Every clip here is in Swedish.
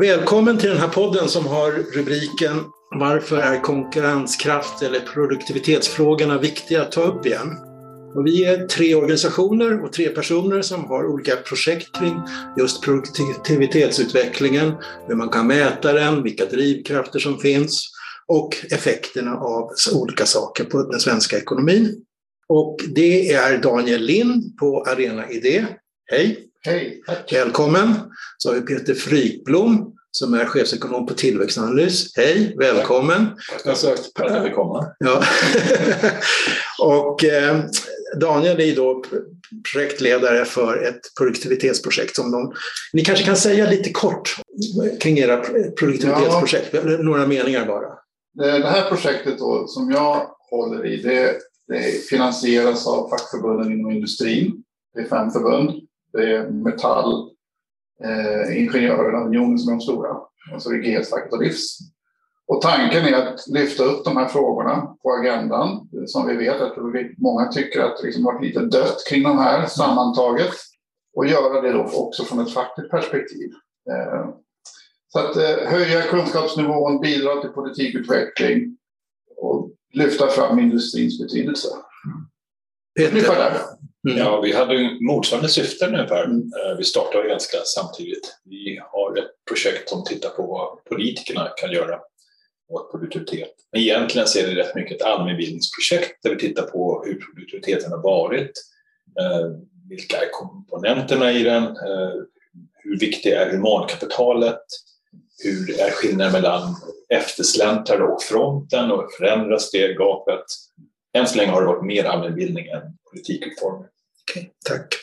Välkommen till den här podden som har rubriken Varför är konkurrenskraft eller produktivitetsfrågorna viktiga att ta upp igen? Och vi är tre organisationer och tre personer som har olika projekt kring just produktivitetsutvecklingen, hur man kan mäta den, vilka drivkrafter som finns och effekterna av olika saker på den svenska ekonomin. Och det är Daniel Lind på Arena Idé. Hej! Hej, tack! Välkommen! Så har vi Peter Frykblom som är chefsekonom på Tillväxtanalys. Hej, välkommen! Tack för att jag fick komma. Ja. och eh, Daniel är då projektledare för ett produktivitetsprojekt som de... Ni kanske kan säga lite kort kring era produktivitetsprojekt, ja. några meningar bara. Det här projektet då, som jag håller i, det, det finansieras av fackförbunden inom industrin. Det är fem förbund. Det är Metall, eh, Ingenjörerna, Unionen som är de stora. Och så är det GS-facket och Livs. Och tanken är att lyfta upp de här frågorna på agendan. Som vi vet att många tycker att det liksom varit lite dött kring de här sammantaget. Och göra det då också från ett fackligt perspektiv. Eh, så att eh, höja kunskapsnivån, bidra till politikutveckling och lyfta fram industrins betydelse. Där. Mm. Ja, vi hade motsvarande syften ungefär. Mm. Vi startade ganska samtidigt. Vi har ett projekt som tittar på vad politikerna kan göra åt produktivitet. Men egentligen så är det rätt mycket ett allmänbildningsprojekt där vi tittar på hur produktiviteten har varit, eh, vilka är komponenterna i den, eh, hur viktigt är humankapitalet, hur är skillnaden mellan eftersläntrare och fronten och förändras det gapet? Än så länge har det varit mer allmänbildning än politikutformning. Okay, tack.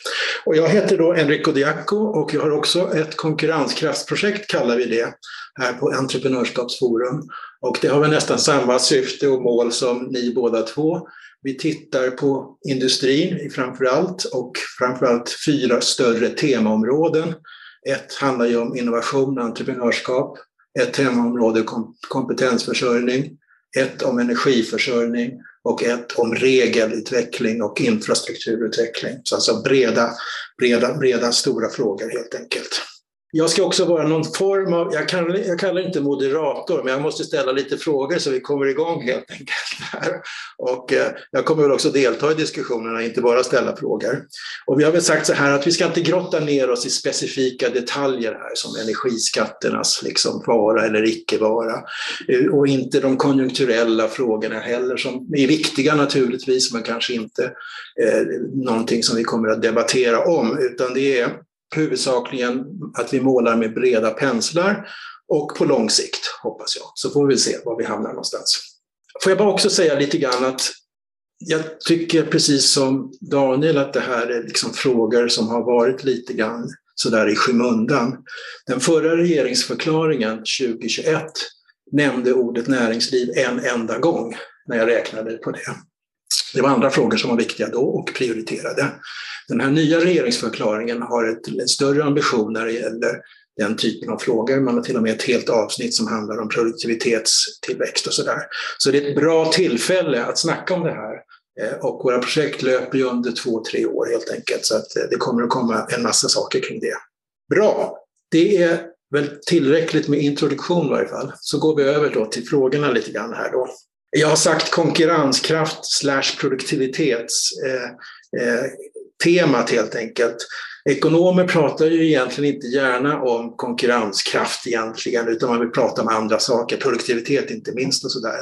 Och jag heter då Enrico Diacco och jag har också ett konkurrenskraftsprojekt, kallar vi det, här på Entreprenörskapsforum. Och det har väl nästan samma syfte och mål som ni båda två. Vi tittar på industrin framför allt och framför allt fyra större temaområden. Ett handlar ju om innovation och entreprenörskap. Ett temaområde kompetensförsörjning. Ett om energiförsörjning och ett om regelutveckling och infrastrukturutveckling. Så alltså breda, breda, breda stora frågor helt enkelt. Jag ska också vara någon form av, jag, kan, jag kallar det inte moderator, men jag måste ställa lite frågor så vi kommer igång helt enkelt. Här. Och eh, jag kommer väl också delta i diskussionerna, inte bara ställa frågor. Och vi har väl sagt så här att vi ska inte grotta ner oss i specifika detaljer här som energiskatternas liksom vara eller icke-vara. Eh, och inte de konjunkturella frågorna heller som är viktiga naturligtvis, men kanske inte eh, någonting som vi kommer att debattera om, utan det är huvudsakligen att vi målar med breda penslar och på lång sikt, hoppas jag. Så får vi se var vi hamnar någonstans. Får jag bara också säga lite grann att jag tycker precis som Daniel att det här är liksom frågor som har varit lite grann sådär i skymundan. Den förra regeringsförklaringen 2021 nämnde ordet näringsliv en enda gång när jag räknade på det. Det var andra frågor som var viktiga då och prioriterade. Den här nya regeringsförklaringen har ett, en större ambition när det gäller den typen av frågor. Man har till och med ett helt avsnitt som handlar om produktivitetstillväxt och sådär. Så det är ett bra tillfälle att snacka om det här. Eh, och våra projekt löper ju under två, tre år helt enkelt, så att eh, det kommer att komma en massa saker kring det. Bra! Det är väl tillräckligt med introduktion i varje fall. Så går vi över då till frågorna lite grann här då. Jag har sagt konkurrenskraft slash produktivitets. eh, eh helt enkelt. Ekonomer pratar ju egentligen inte gärna om konkurrenskraft egentligen, utan man vill prata om andra saker, produktivitet inte minst och sådär.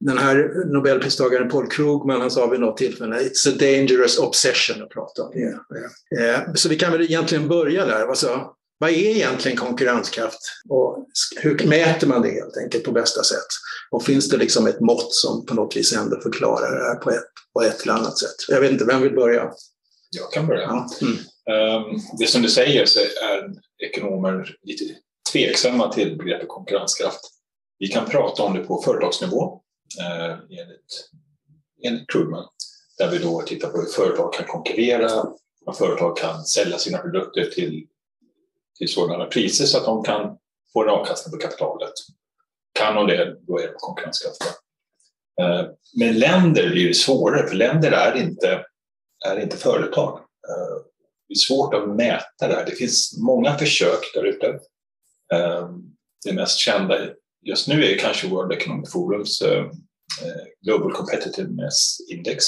Den här nobelpristagaren Paul Krugman, han sa vid något tillfälle “It's a dangerous obsession” att prata om det. Eh, så vi kan väl egentligen börja där. Alltså, vad är egentligen konkurrenskraft och hur mäter man det helt enkelt på bästa sätt? Och finns det liksom ett mått som på något vis ändå förklarar det här på ett, på ett eller annat sätt? Jag vet inte, vem vill börja? Jag kan börja. Ja. Mm. Um, det som du säger så är ekonomer lite tveksamma till begreppet konkurrenskraft. Vi kan prata om det på företagsnivå uh, enligt, enligt Krugman, där vi då tittar på hur företag kan konkurrera, hur företag kan sälja sina produkter till, till sådana priser så att de kan få en avkastning på kapitalet. Kan de det, då är de konkurrenskraftiga. Uh, men länder blir svårare, för länder är inte, är inte företag. Eh, det är svårt att mäta det här. Det finns många försök där ute eh, Det mest kända just nu är kanske World Economic Forums eh, Global Competitiveness Index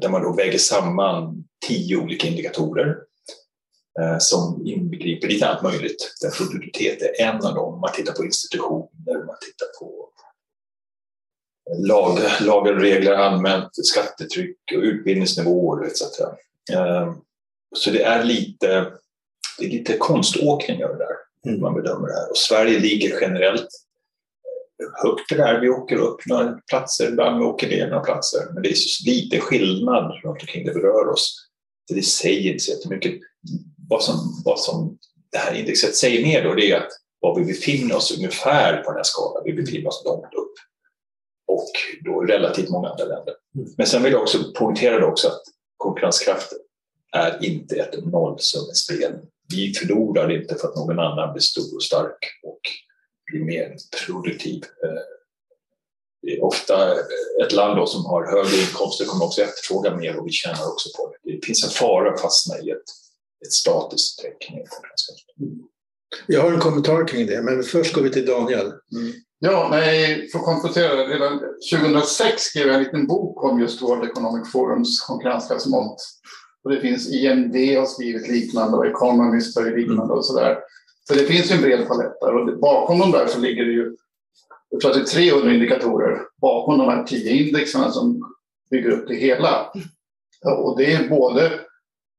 där man då väger samman tio olika indikatorer som inbegriper lite allt möjligt. Där produktivitet är en av dem. Man tittar på institutioner, man tittar på lag, lagar och regler allmänt, skattetryck och utbildningsnivåer etc. Ehm, så det är lite, det är lite konståkning över det där, mm. man bedömer det här. Och Sverige ligger generellt högt där. Vi åker upp några platser, ibland vi åker ner några platser. Men det är så lite skillnad runt omkring det berör oss. Så det säger inte så jättemycket. Vad som, vad som det här indexet säger mer då, det är att var vi befinner oss ungefär på den här skalan. Vi befinner oss långt upp och då relativt många andra länder. Men sen vill jag också poängtera också att konkurrenskraft är inte ett nollsummespel. Vi förlorar inte för att någon annan blir stor och stark och blir mer produktiv. Eh, det är ofta ett land då som har högre inkomster kommer också efterfråga mer och vi tjänar också på det. Det finns en fara att fastna i ett, ett statiskt tecken i konkurrenskraft. Jag har en kommentar kring det, men först går vi till Daniel. Mm. Ja, nej, för att komplettera, redan 2006 skrev jag en liten bok om just World Economic Forums konkurrenskraftsmått. Och det finns IMD har skrivit liknande och Economist har liknande och sådär. Så det finns ju en bred palett där och bakom de där så ligger det ju, jag tror att det är 300 indikatorer bakom de här 10 indexerna som bygger upp det hela. Och det är både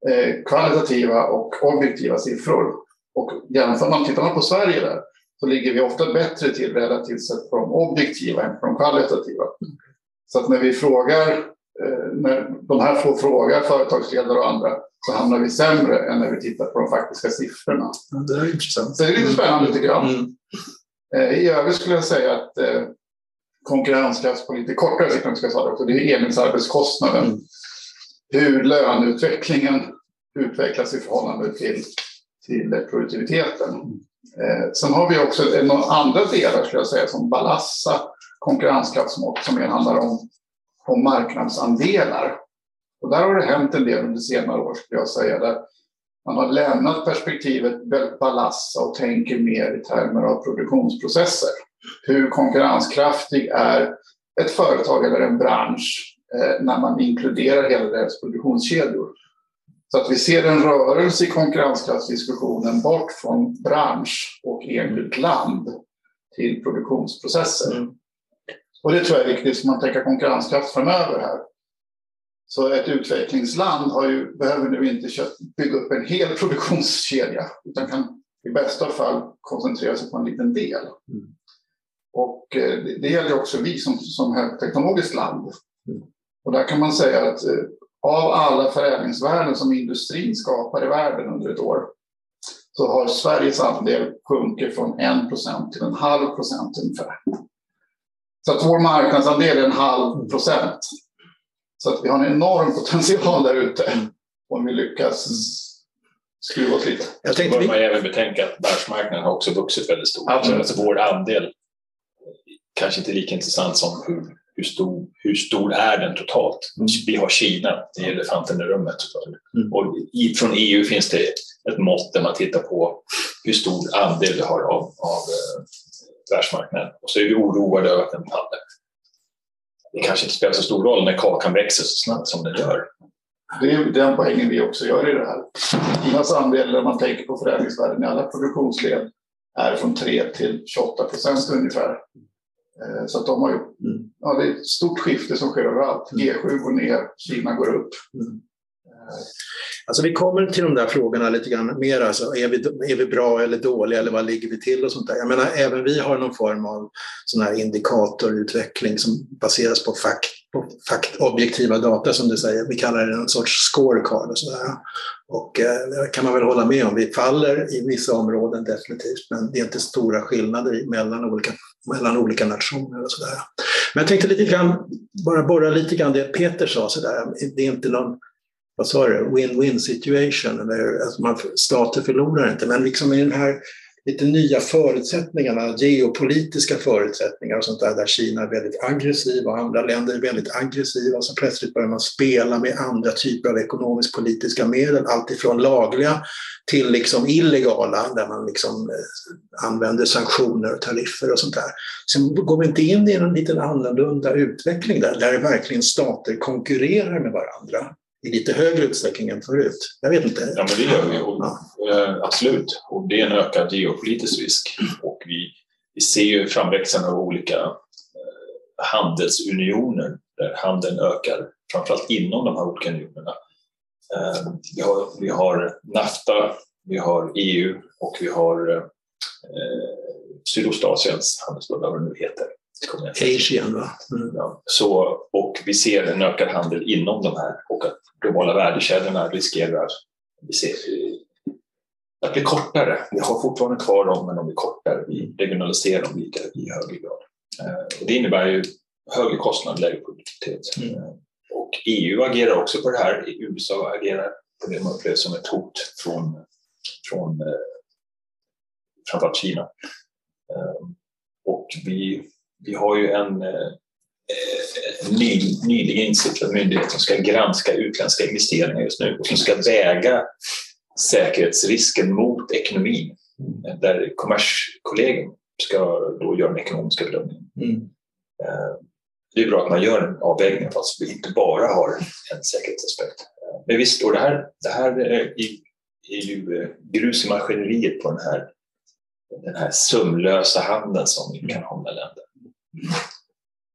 eh, kvalitativa och objektiva siffror. Och jämför man, tittar man på Sverige där så ligger vi ofta bättre till relativt sett på de objektiva än på de kvalitativa. Så att när vi frågar, eh, när de här får frågar företagsledare och andra så hamnar vi sämre än när vi tittar på de faktiska siffrorna. Det är intressant. Så det är lite spännande tycker jag. Mm. Eh, I övrigt skulle jag säga att eh, konkurrenskraft på lite kortare sikt, ska säga också, det är enhetsarbetskostnaden. Mm. Hur löneutvecklingen utvecklas i förhållande till, till produktiviteten. Eh, sen har vi också några andra delar skulle jag säga som Balassa konkurrenskraftsmått som mer handlar om, om marknadsandelar. Och där har det hänt en del under senare år skulle jag säga. Där man har lämnat perspektivet Balassa och tänker mer i termer av produktionsprocesser. Hur konkurrenskraftig är ett företag eller en bransch eh, när man inkluderar hela deras produktionskedjor? Så att vi ser en rörelse i konkurrenskraftsdiskussionen bort från bransch och enskilt land till produktionsprocesser. Mm. Och det tror jag är viktigt om man tänker konkurrenskraft framöver här. Så ett utvecklingsland har ju, behöver nu inte bygga upp en hel produktionskedja utan kan i bästa fall koncentrera sig på en liten del. Mm. Och eh, det gäller också vi som, som högteknologiskt land. Mm. Och där kan man säga att eh, av alla förädlingsvärden som industrin skapar i världen under ett år så har Sveriges andel sjunkit från 1 procent till en halv procent ungefär. Så att vår marknadsandel är en halv procent. Så att vi har en enorm potential där ute om vi lyckas skruva oss lite. Jag tänkte vi... man även betänka att världsmarknaden har också vuxit väldigt stort. Absolut. Alltså vår andel kanske inte lika intressant som hur hur stor, hur stor är den totalt? Mm. Vi har Kina, det är elefanten i rummet. Mm. Och i, från EU finns det ett mått där man tittar på hur stor andel vi har av, av eh, världsmarknaden. Och så är vi oroade över att den faller. Det kanske inte spelar så stor roll när kakan växer så snabbt som den gör. Det är den poängen vi också gör i det här. Kinas andel, när man tänker på förädlingsvärden i alla produktionsled, är från 3 till 28 procent ungefär. Eh, så att de har ju, mm. ja, det är ett stort skifte som sker överallt. Mm. G7 går ner, Kina går upp. Mm. Alltså vi kommer till de där frågorna lite grann mer. Alltså, är, vi, är vi bra eller dåliga eller vad ligger vi till och sånt där. Jag menar, även vi har någon form av sån här indikatorutveckling som baseras på, fakt, på fakt, objektiva data som du säger. Vi kallar det en sorts scorecard och sådär. Och eh, det kan man väl hålla med om. Vi faller i vissa områden definitivt, men det är inte stora skillnader mellan olika, mellan olika nationer och sådär. Men jag tänkte lite grann, bara borra lite grann det Peter sa sådär. Det är inte någon vad sa du, win-win situation. Eller, alltså man, stater förlorar inte, men liksom i den här lite nya förutsättningarna, geopolitiska förutsättningar och sånt där, där Kina är väldigt aggressiva och andra länder är väldigt aggressiva. Så plötsligt börjar man spela med andra typer av ekonomisk-politiska medel, alltifrån lagliga till liksom illegala, där man liksom eh, använder sanktioner och tariffer och sånt där. Sen går vi inte in i en liten annorlunda utveckling där, där verkligen stater konkurrerar med varandra i lite högre utsträckning än förut. Jag vet inte. Ja, men det gör vi. Och, ja. absolut. Och det är en ökad geopolitisk risk. Och vi, vi ser ju framväxten av olika eh, handelsunioner där handeln ökar, framförallt inom de här olika unionerna. Eh, vi, har, vi har NAFTA, vi har EU och vi har eh, Sydostasiens handelsblock, vad det nu heter. Asian, va? Mm. Ja, så, och vi ser en ökad handel inom de här och att globala värdekedjorna riskerar vi ser, att bli kortare. Vi har fortfarande kvar dem, men de blir kortare. Vi regionaliserar dem lika i högre grad. Eh, och det innebär ju högre kostnad, lägre produktivitet. Mm. Eh, och EU agerar också på det här. USA agerar på det man upplever som ett hot från, från eh, framförallt Kina. Och vi vi har ju en eh, ny, nyligen instiftat myndighet som ska granska utländska investeringar just nu och som ska väga säkerhetsrisken mot ekonomin. Där Kommerskollegium ska då göra den ekonomiska bedömningen. Mm. Eh, det är bra att man gör en avvägning fast vi inte bara har en säkerhetsaspekt. Men visst, och det här, det här är, är ju grus i maskineriet på den här, den här sömlösa handeln som vi kan ha med länder.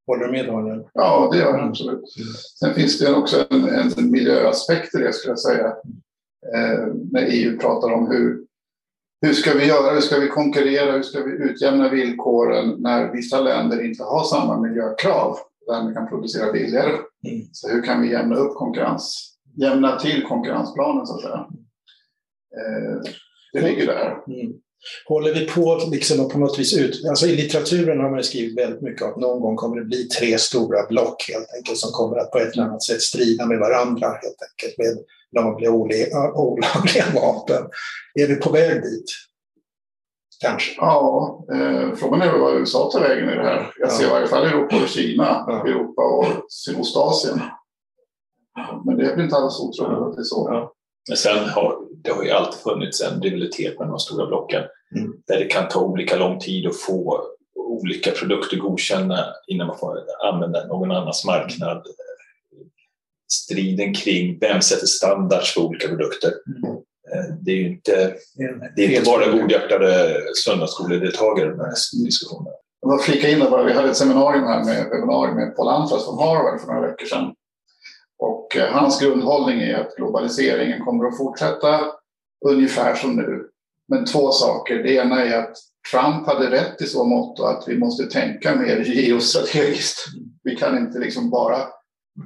Håller du med Daniel? Ja, det gör jag absolut. Sen finns det också en, en miljöaspekt i det skulle jag säga. Eh, när EU pratar om hur, hur ska vi göra, hur ska vi konkurrera, hur ska vi utjämna villkoren när vissa länder inte har samma miljökrav och därmed kan producera billigare. Mm. Så hur kan vi jämna upp konkurrens, jämna till konkurrensplanen så att säga. Eh, det ligger där. Mm håller vi på liksom på något vis ut... Alltså I litteraturen har man skrivit väldigt mycket att någon gång kommer det bli tre stora block helt enkelt som kommer att på ett eller annat sätt strida med varandra helt enkelt med lagliga och olagliga vapen. Är vi på väg dit? Kanske. Ja, eh, frågan är vad USA tar vägen i det här. Jag ser ja. i varje fall Europa och Kina, ja. Europa och Sydostasien. Men det är väl inte alls otroligt att det är så. Ja. Men sen har det har ju alltid funnits en rivalitet med de stora blocken mm. där det kan ta olika lång tid att få olika produkter godkända innan man får använda någon annans marknad. Striden kring vem sätter standards för olika produkter. Mm. Eh, det är ju inte, det är inte bara godhjärtade söndagsskoledeltagare i den här diskussionen. Jag vill flika in bara, vi hade ett seminarium här med, webbinarium med Paul Antras från Harvard för några veckor sedan. Och eh, hans grundhållning är att globaliseringen kommer att fortsätta ungefär som nu. Men två saker. Det ena är att Trump hade rätt i så mått att vi måste tänka mer geostrategiskt. Vi kan inte liksom bara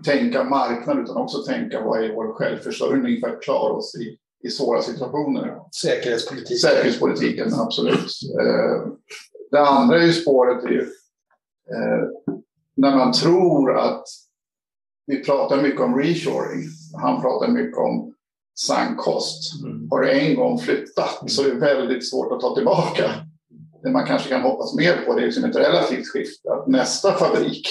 tänka marknad utan också tänka vad är vår självförsörjning för att klara oss i, i svåra situationer. Säkerhetspolitiken. Säkerhetspolitiken, absolut. Eh, det andra är ju spåret är ju, eh, när man tror att vi pratar mycket om reshoring. Han pratar mycket om sank kost. Mm. Har det en gång flyttat så är det väldigt svårt att ta tillbaka. Det man kanske kan hoppas mer på det är liksom ett relativt skifte. Att nästa fabrik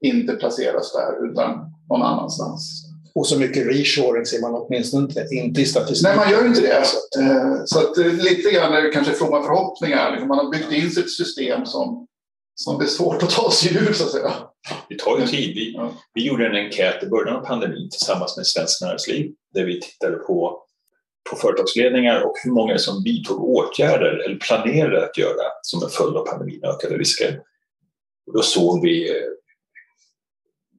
inte placeras där utan någon annanstans. Och så mycket reshoring ser man åtminstone inte, inte i statistiken. Nej, man gör inte det. Så att, eh, lite grann är det kanske fromma förhoppningar. Liksom man har byggt in sitt system som, som det är svårt att ta sig ur, så att säga. Det tar ju tid. Vi, ja. vi gjorde en enkät i början av pandemin tillsammans med Svenskt Näringsliv där vi tittade på, på företagsledningar och hur många som vidtog åtgärder eller planerade att göra som en följd av pandemin ökade risker. Och då såg vi,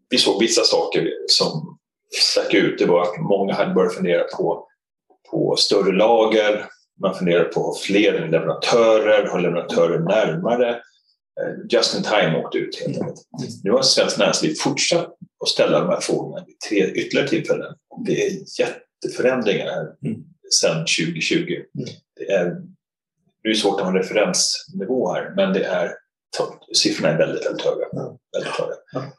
vi såg vissa saker som stack ut. Det var att många hade börjat fundera på, på större lager, man funderade på fler leverantörer, ha leverantörer närmare just in time åkte ut helt mm. enkelt. Nu har Svenskt Näringsliv fortsatt att ställa de här frågorna vid tre ytterligare tillfällen. Det är jätteförändringar här mm. sedan 2020. Mm. Det är, det är svårt att ha en referensnivå här, men det är, siffrorna är väldigt, väldigt höga. Mm. Väldigt höga. Mm.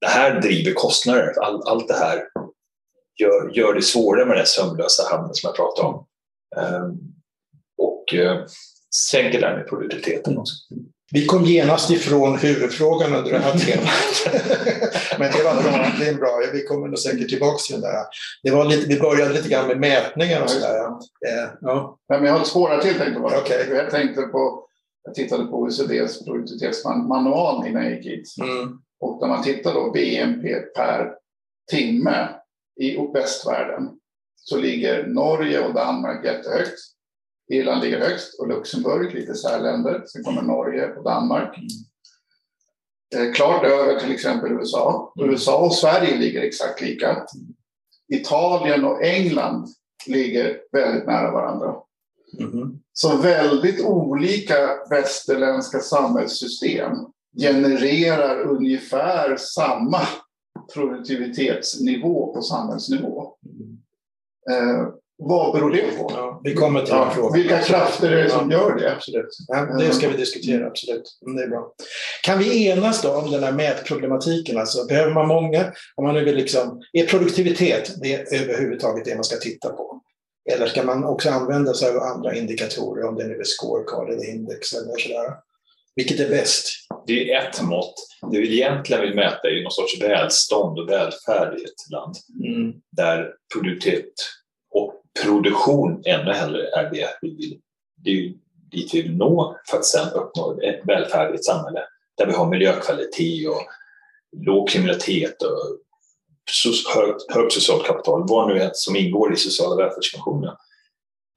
Det här driver kostnader. All, allt det här gör, gör det svårare med den sömlösa handeln som jag pratade om. Um, och uh, sänker därmed produktiviteten också. Vi kom genast ifrån huvudfrågan under det här temat. Men det var bra. Det är bra. Vi kommer nog säkert tillbaka till det där. Det var lite, vi började lite grann med mätningar och sådär. Eh, ja. Men jag har ett spårare till tänkte jag. Okej. Jag tänkte på, jag tittade på OECDs produktivitetsmanual innan jag gick hit. Mm. Och när man tittar då BNP per timme i västvärlden så ligger Norge och Danmark jättehögt. Irland ligger högst och Luxemburg, lite särländer. Sen kommer Norge och Danmark. Eh, Klart över till exempel USA. USA och Sverige ligger exakt lika. Italien och England ligger väldigt nära varandra. Mhm. Så väldigt olika västerländska samhällssystem genererar ungefär samma produktivitetsnivå på samhällsnivå. Eh, vad beror det på? Ja, vi kommer till den Ja, frågan. vilka krafter är det som gör det? Absolut. Ja, det ska vi diskutera, absolut. Mm, Det är bra. Kan vi enas då om den här mätproblematiken? Alltså, behöver man många? Om man nu vill liksom, är produktivitet det är överhuvudtaget det man ska titta på? Eller ska man också använda sig av andra indikatorer, om det nu är scorecard eller index eller sådär? Vilket är bäst? Det är ett mått. Det vi egentligen vill mäta är någon sorts välstånd och välfärd i ett land Mm. där produktivitet produktion ännu hellre är det vi vill. Det är ju dit vi vill nå för att sedan uppnå ett välfärdigt samhälle där vi har miljökvalitet och låg kriminalitet och högt, högt socialt kapital, vad nu är som ingår i sociala välfärdsfunktioner.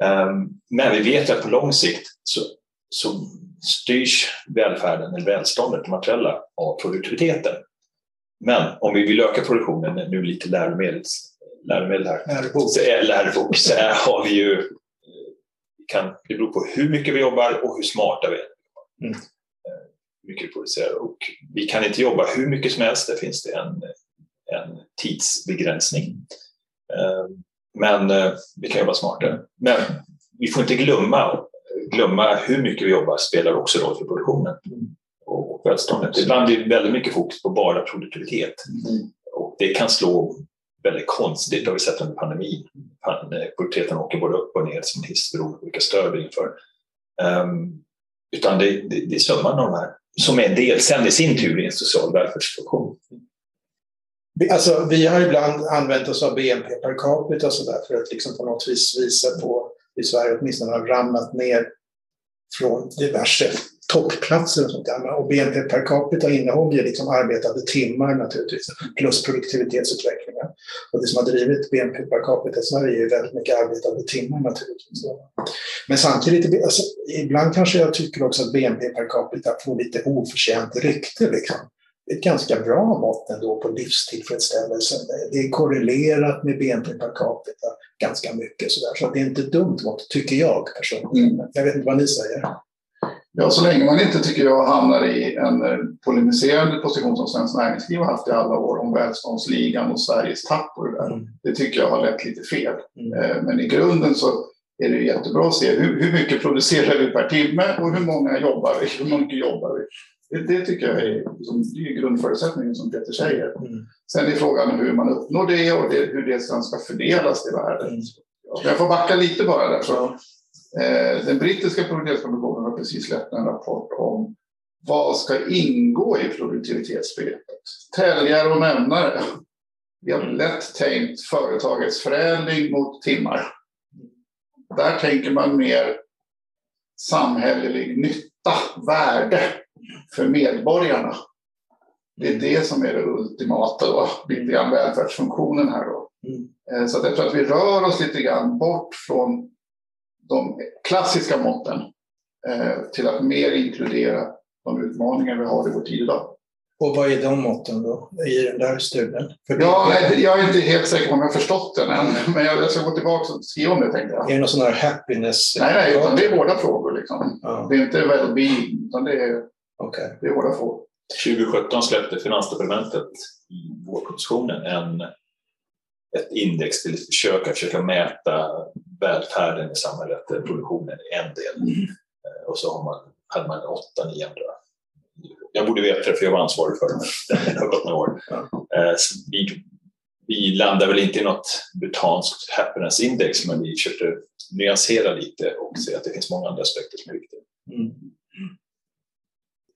Ehm, men vi vet att på lång sikt så, så styrs välfärden, eller välståndet, det materiella, av produktiviteten. Men om vi vill öka produktionen, nu lite läromedels, läromedel här, Lärobok. så är, lärobok, så har vi ju, eh, kan, det beror på hur mycket vi jobbar och hur smarta vi är. Mm. Eh, Hur mycket vi producerar. Och vi kan inte jobba hur mycket som helst, det finns det en, en tidsbegränsning. Eh, Men eh, vi kan jobba smartare. Men vi får inte glömma, glömma hur mycket vi jobbar spelar också roll för produktionen och välståndet. Ibland blir det väldigt mycket fokus på bara produktivitet. Och det kan slå väldigt konstigt, det har vi sett under pandemin. Pan- Produktiviteten åker både upp och ner som en hiss beroende på vilka stöd vi inför. Um, utan det, det, det är summan av de här som är en del, sen i sin tur i en social välfärdsfunktion. Vi- Alltså, vi har ibland använt oss av BNP per capita så där för att liksom på något vis visa på i Sverige åtminstone har ramlat ner från diverse toppplatser och sånt där. Och BNP per capita innehåller ju liksom arbetade timmar naturligtvis, plus produktivitetsutvecklingen. Och det som har drivit BNP per capita i Sverige är ju väldigt mycket arbetade timmar naturligtvis. Men samtidigt, alltså, ibland kanske jag tycker också att BNP per capita får lite oförtjänt rykte. Liksom ett ganska bra mått ändå på livstillfredsställelse. Det är korrelerat med BNP per capita ganska mycket. Så, där. så det är inte ett dumt mått, tycker jag personligen. Jag vet inte vad ni säger. Ja, så länge man inte, tycker jag, hamnar i en eh, polemiserande position som Svenskt Näringsliv har haft i alla år om välståndsligan och Sveriges tapp och det där. Mm. Det tycker jag har lett lite fel. Mm. Eh, Men i grunden så är det jättebra att se hur, hur mycket producerar vi per timme och hur många jobbar vi? Hur mycket jobbar vi? Det, det tycker jag är, liksom, det är grundförutsättningen som Peter säger. Mm. Sen är frågan hur man uppnår det och det, hur det sen ska fördelas i världen. Mm. Ja, Jag får backa lite bara där. Så, den brittiska produktivitetskommissionen har precis släppt en rapport om vad ska ingå i produktivitetsbegreppet. Täljare och nämnare. Vi har lätt tänkt företagets förädling mot timmar. Där tänker man mer samhällelig nytta, värde för medborgarna. Det är det som är det ultimata då, lite grann välfärdsfunktionen här då. Mm. Eh, Så jag tror att vi rör oss lite grann bort från de klassiska måtten eh, till att mer inkludera de utmaningar vi har i vår tid idag. Och vad är de måtten då i den där studien? För Ja, nej, jag är inte helt säker på om jag har förstått den än, men jag ska gå tillbaka och skriva om det tänkte jag. Är det någon sån här happiness? Nej, nej, utan det är hårda frågor. Liksom. Ja, Det är inte well-being, utan det är, okej. det är hårda frågor. 2017 släppte Finansdepartementet i vårpropositionen en, ett index till att försöka, mäta välfärden i samhället, där produktionen är en del. Eh, Och så har man, hade man åtta, nio andra. Jag borde veta det för jag var ansvarig för det, det har gått några år. Eh, Vi, vi landar väl inte i något butanskt happiness index, men vi försökte nyansera lite och se att det finns många andra aspekter som är viktiga. Mm.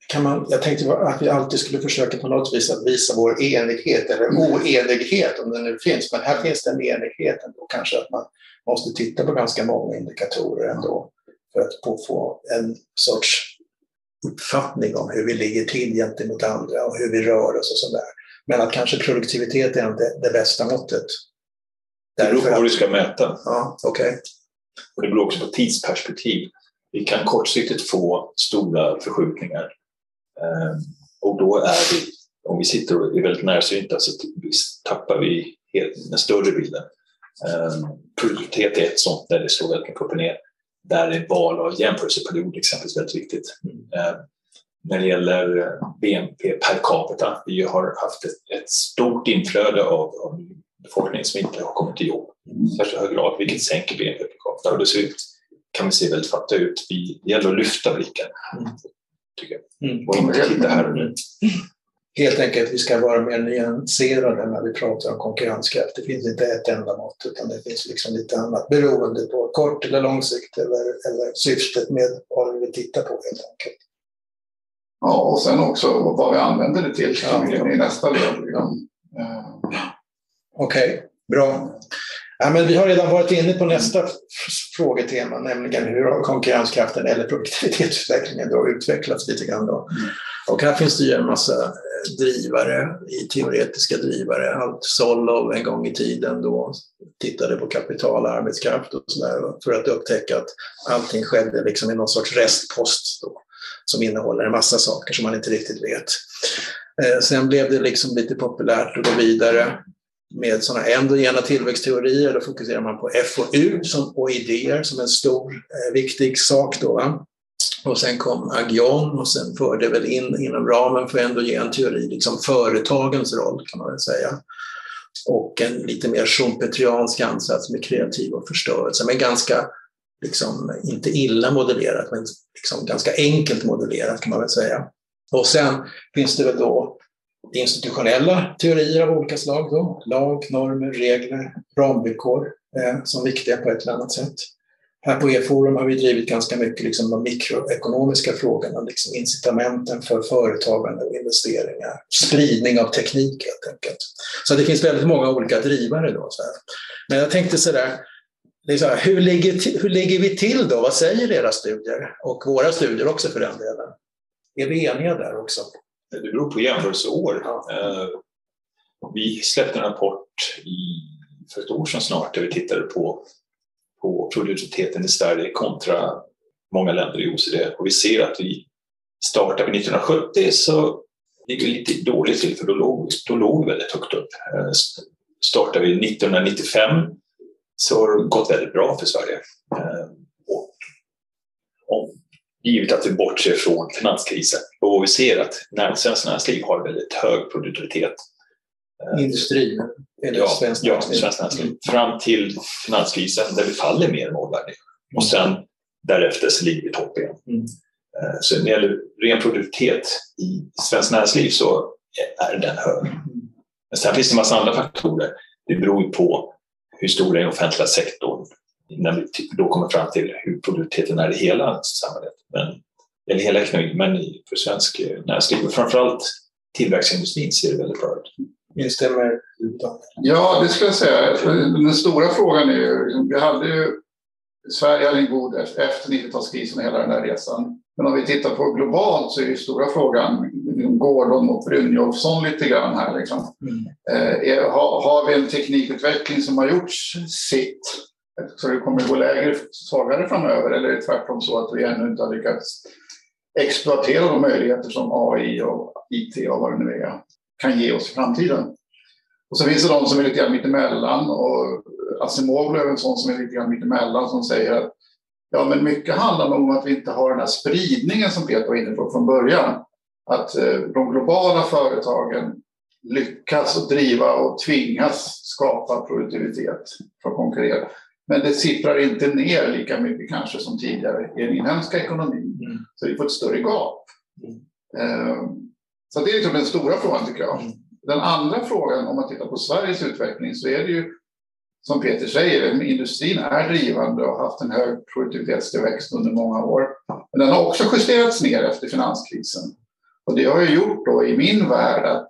Kan man, jag tänkte att vi alltid skulle försöka på något vis att visa vår enighet, eller oenighet om den nu finns. Men här finns det en enighet ändå, kanske att man måste titta på ganska många indikatorer ändå för att få, en sorts uppfattning om hur vi ligger till gentemot andra och hur vi rör oss och sådär. Men att kanske produktivitet är inte det bästa måttet. Det beror på vad du ska mäta. Ja, okay. Och det beror också på tidsperspektiv. Vi kan kortsiktigt få stora förskjutningar. Ehm, och då är vi, om vi sitter och är väldigt närsynta så tappar vi helt, den större bilden. Ehm, produktivitet är ett sånt där det slår väldigt mycket upp och ner. Där är val av jämförelseperiod exempelvis väldigt viktigt. Ehm, när det gäller BNP per capita, vi har haft ett, ett stort inflöde av, av befolkning som inte har kommit till jobb i särskilt hög grad, vilket sänker BNP per capita. Och det ser ut, kan vi se väldigt fattiga ut. Vi, det gäller att lyfta blicken tycker jag. Mm. Och inte titta här och nu helt enkelt vi ska vara mer nyanserade när vi pratar om konkurrenskraft. Det finns inte ett enda mått utan det finns liksom lite annat beroende på kort eller lång sikt eller, eller syftet med vad vi vill titta på helt enkelt. Ja, och sen också vad vi använder det till ja. i nästa led. Liksom. Okej, okay, bra. Ja, men vi har redan varit inne på nästa frågetema, nämligen hur har konkurrenskraften eller produktivitetsutvecklingen då utvecklats lite grann. Då. Mm. Och här finns det ju en massa drivare, i teoretiska drivare. Allt Solov en gång i tiden då tittade på kapital och arbetskraft och sådär för att upptäcka att allting skedde liksom i någon sorts restpost då, som innehåller en massa saker som man inte riktigt vet. Eh, sen blev det liksom lite populärt att gå vidare med sådana endogena tillväxtteorier. Då fokuserar man på FoU som, och idéer som en stor eh, viktig sak. Då, va? Och sen kom Agion och sen förde väl in inom ramen för endogen teori liksom företagens roll kan man väl säga. Och en lite mer Schumpeteriansk ansats med kreativ och förstörelse, men ganska, liksom, inte illa modellerat, men liksom ganska enkelt modellerat kan man väl säga. Och sen finns det väl då institutionella teorier av olika slag, då, lag, normer, regler, ramvillkor eh, som viktiga på ett eller annat sätt. Här på E-forum har vi drivit ganska mycket liksom de mikroekonomiska frågorna, liksom incitamenten för företagande och investeringar, spridning av teknik helt enkelt. Så det finns väldigt många olika drivare. Då, så här. Men jag tänkte sådär, liksom, hur, ligger, hur ligger vi till då? Vad säger era studier? Och våra studier också för den delen. Är vi eniga där också? Det beror på jämförelseår. Eh, vi släppte en rapport i, för ett år sedan snart där vi tittade på på produktiviteten i Sverige kontra många länder i OECD. Och vi ser att vi startar vi 1970 så ligger vi lite dåligt till för då låg, då låg vi väldigt högt upp. Eh, startar vi 1995 så har det gått väldigt bra för Sverige. Eh, och om, givet att vi bortser från finanskrisen. Och vi ser att när, svenskt näringsliv har väldigt hög produktivitet Eh, Industri? Eller ja, svenskt ja, svenskt näringsliv. Mm. Fram till finanskrisen där vi faller mer än omvärlden. Och sen därefter så ligger vi i topp igen. Mm. Eh, så när det gäller ren produktivitet i svenskt näringsliv så är den hög. Men sen finns det en massa andra faktorer. Det beror på hur stor är den offentliga sektorn när vi då kommer fram till hur produktiviteten är i hela samhället. Men, eller hela ekonomin, men för svensk näringsliv och framförallt tillverkningsindustrin ser det väldigt bra ut. Instämmer Ja, det skulle jag säga. Den stora frågan är ju, vi hade ju, Sverige hade en god efter 90-talskrisen och hela den där resan. Men om vi tittar på globalt så är ju stora frågan Gordon och Brynjolfsson lite grann här. Liksom. Mm. Eh, har, har, vi en teknikutveckling som har gjort sitt så det kommer gå lägre, svagare framöver eller är det tvärtom så att vi ännu inte har lyckats exploatera de möjligheter som AI och IT och vad det nu är kan ge oss i framtiden. Och så finns det de som är lite grann mittemellan och Asimov är en sån som är lite grann mittemellan som säger att ja, men mycket handlar om att vi inte har den här spridningen som Peter var inne på från början. Att eh, de globala företagen lyckas och driva och tvingas skapa produktivitet för att konkurrera. Men det sipprar inte ner lika mycket kanske som tidigare i den inhemska ekonomin. Mm. Så vi får ett större gap. Mm. Eh, så det är liksom den stora frågan tycker jag. Den andra frågan, om man tittar på Sveriges utveckling, så är det ju som Peter säger, industrin är drivande och har haft en hög produktivitetstillväxt under många år. Men den har också justerats ner efter finanskrisen. Och det har ju gjort då i min värld att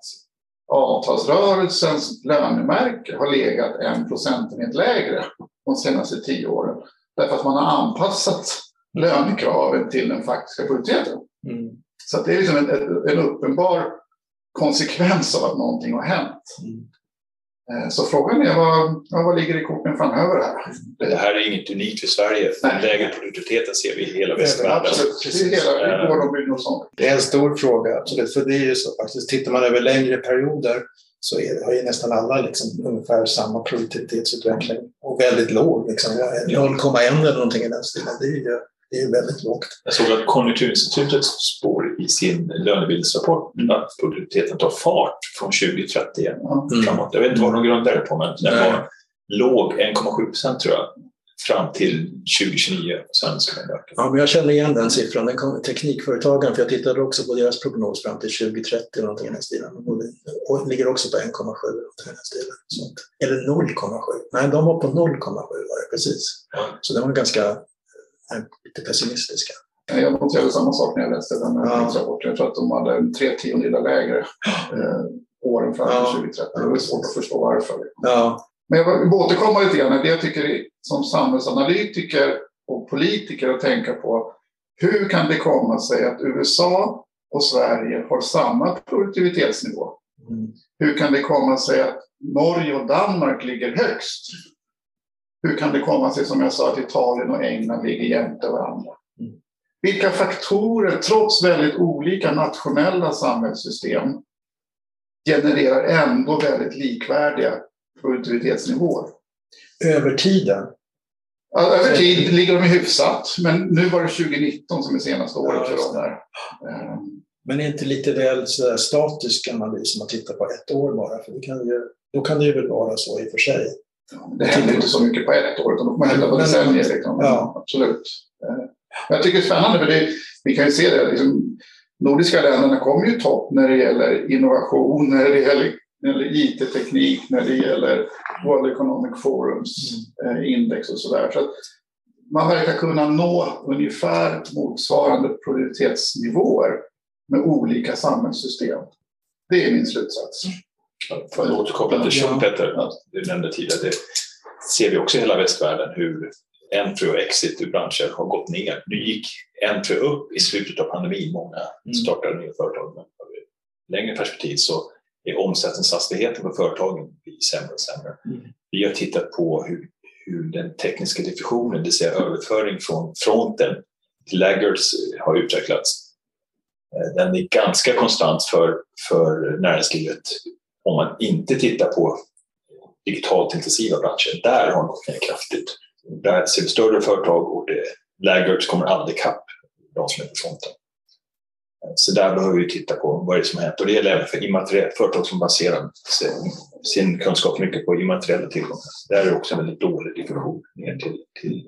avtalsrörelsens lönemärke har legat en procentenhet lägre de senaste tio åren. Därför att man har anpassat lönekraven till den faktiska produktiviteten. Mm. Så det är liksom en, en, uppenbar konsekvens av att någonting har hänt. Mm. Eh, så frågan är vad, vad ligger i korten framöver här? Det här är inget unikt för Sverige. Den lägre produktiviteten ser vi i hela västvärlden. Absolut, hela Det är en stor fråga, absolut. För det är ju så faktiskt, tittar man över längre perioder så är, har ju nästan alla liksom ungefär samma produktivitetsutveckling och väldigt låg. Liksom. 0,1 eller någonting i den stilen. Det är ju det är väldigt lågt. Jag såg att Konjunkturinstitutet spår i sin lönebildningsrapport att produktiviteten tar fart från 2030 mm. framåt. Jag vet inte vad de grundar det på, men den var låg, 1,7 procent tror jag, fram till 2029. Sen ska den öka. Ja, men jag känner igen den siffran. Den kom, teknikföretagen, för jag tittade också på deras prognos fram till 2030, någonting i den stilen. Och ligger också på 1,7 i den stilen. Så, eller 0,7. Nej, de var på 0,7 var det precis. Ja. Så det var ganska är lite pessimistiska. Jag noterade samma sak när jag läste den här ja. rapporten. Jag tror att de hade en tre tiondelar lägre eh, åren fram till ja. 2030. Det är svårt att förstå varför. Ja. Men jag vill återkomma lite grann. Det jag tycker som samhällsanalytiker och politiker att tänka på. Hur kan det komma sig att USA och Sverige har samma produktivitetsnivå? Mm. Hur kan det komma sig att Norge och Danmark ligger högst? Hur kan det komma sig, som jag sa, att Italien och England ligger jämte varandra? Mm. Vilka faktorer, trots väldigt olika nationella samhällssystem, genererar ändå väldigt likvärdiga produktivitetsnivåer? Över tiden? över tid ligger de hyfsat, men nu var det 2019 som är senaste året för dem. Där. Men är inte lite väl statisk analys om man tittar på ett år bara? För det kan ju, då kan det ju väl vara så i och för sig. Det händer inte så mycket på ett år, utan då får man titta på decennier. Liksom. Ja. Absolut. Eh, jag tycker det är spännande, för det, vi kan ju se det. Liksom, nordiska länderna kommer ju topp när det gäller innovation, när det gäller, när det gäller IT-teknik, när det gäller World Economic Forums mm. eh, index och sådär. Så man verkar kunna nå ungefär motsvarande produktivitetsnivåer med olika samhällssystem. Det är min slutsats. För att återkoppla till Schumpeter, du nämnde tidigare, det ser vi också i hela västvärlden hur entry och exit ur branscher har gått ner. Nu gick entry upp i slutet av pandemin, många mm. startade nya företag, men i längre perspektiv så omsättningshastigheten på företagen sämre och sämre. Mm. Vi har tittat på hur, hur den tekniska diffusionen, det vill säga överföring från fronten till laggards, har utvecklats. Eh, den är ganska konstant för, för näringslivet om man inte tittar på digitalt intensiva branscher, där har de gått ner kraftigt. Där ser vi större företag och det, laggards kommer aldrig ikapp de som är på fronten. Så där behöver vi titta på vad det är som har hänt. Och det gäller även för immateriella företag som baserar sin kunskap mycket på immateriella tillgångar. Där är det också en väldigt dålig diffusion ner till, till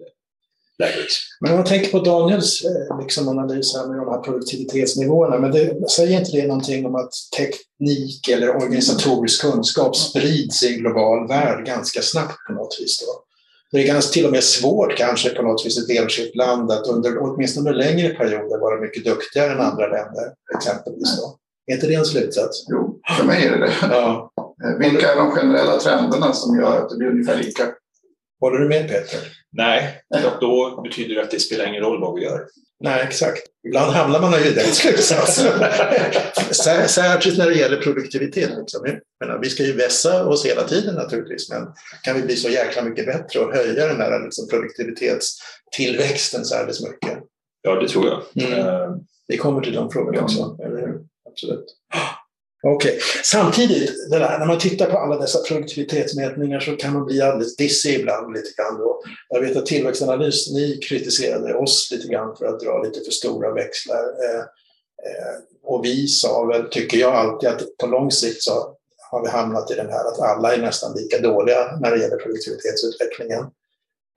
risk. Men om man tänker på Daniels eh, liksom, analys här med de här produktivitetsnivåerna, men det, säger inte det någonting om att teknik eller organisatorisk kunskap sprids i en global värld ganska snabbt på något vis? Då? Det är ganska till och med svårt kanske på något vis ett enskilt land att under åtminstone under längre perioder vara mycket duktigare än andra länder, exempelvis. Då. Är inte det en slutsats? Jo, för mig är det det. Ja. Eh, vilka är de generella trenderna som gör att det blir ungefär lika? Håller du med Peter? Nej, då betyder det att det spelar ingen roll vad vi gör. Nej, exakt. Ibland hamnar man i den slutsatsen. Särskilt när det gäller produktivitet. Liksom. Menar, vi ska ju vässa oss hela tiden naturligtvis, men kan vi bli så jäkla mycket bättre och höja den där liksom, produktivitetstillväxten så alldeles mycket? Ja, det tror jag. Mm. Uh, vi kommer till de frågorna också, eller hur? Absolut. Okej. Okay. Samtidigt, där, när man tittar på alla dessa produktivitetsmätningar så kan man bli alldeles dissig ibland. lite grann. Då. Jag vet att Tillväxtanalys, ni kritiserade oss lite grann för att dra lite för stora växlar. Eh, eh, och vi sa väl, tycker jag alltid, att på lång sikt så har vi hamnat i den här att alla är nästan lika dåliga när det gäller produktivitetsutvecklingen.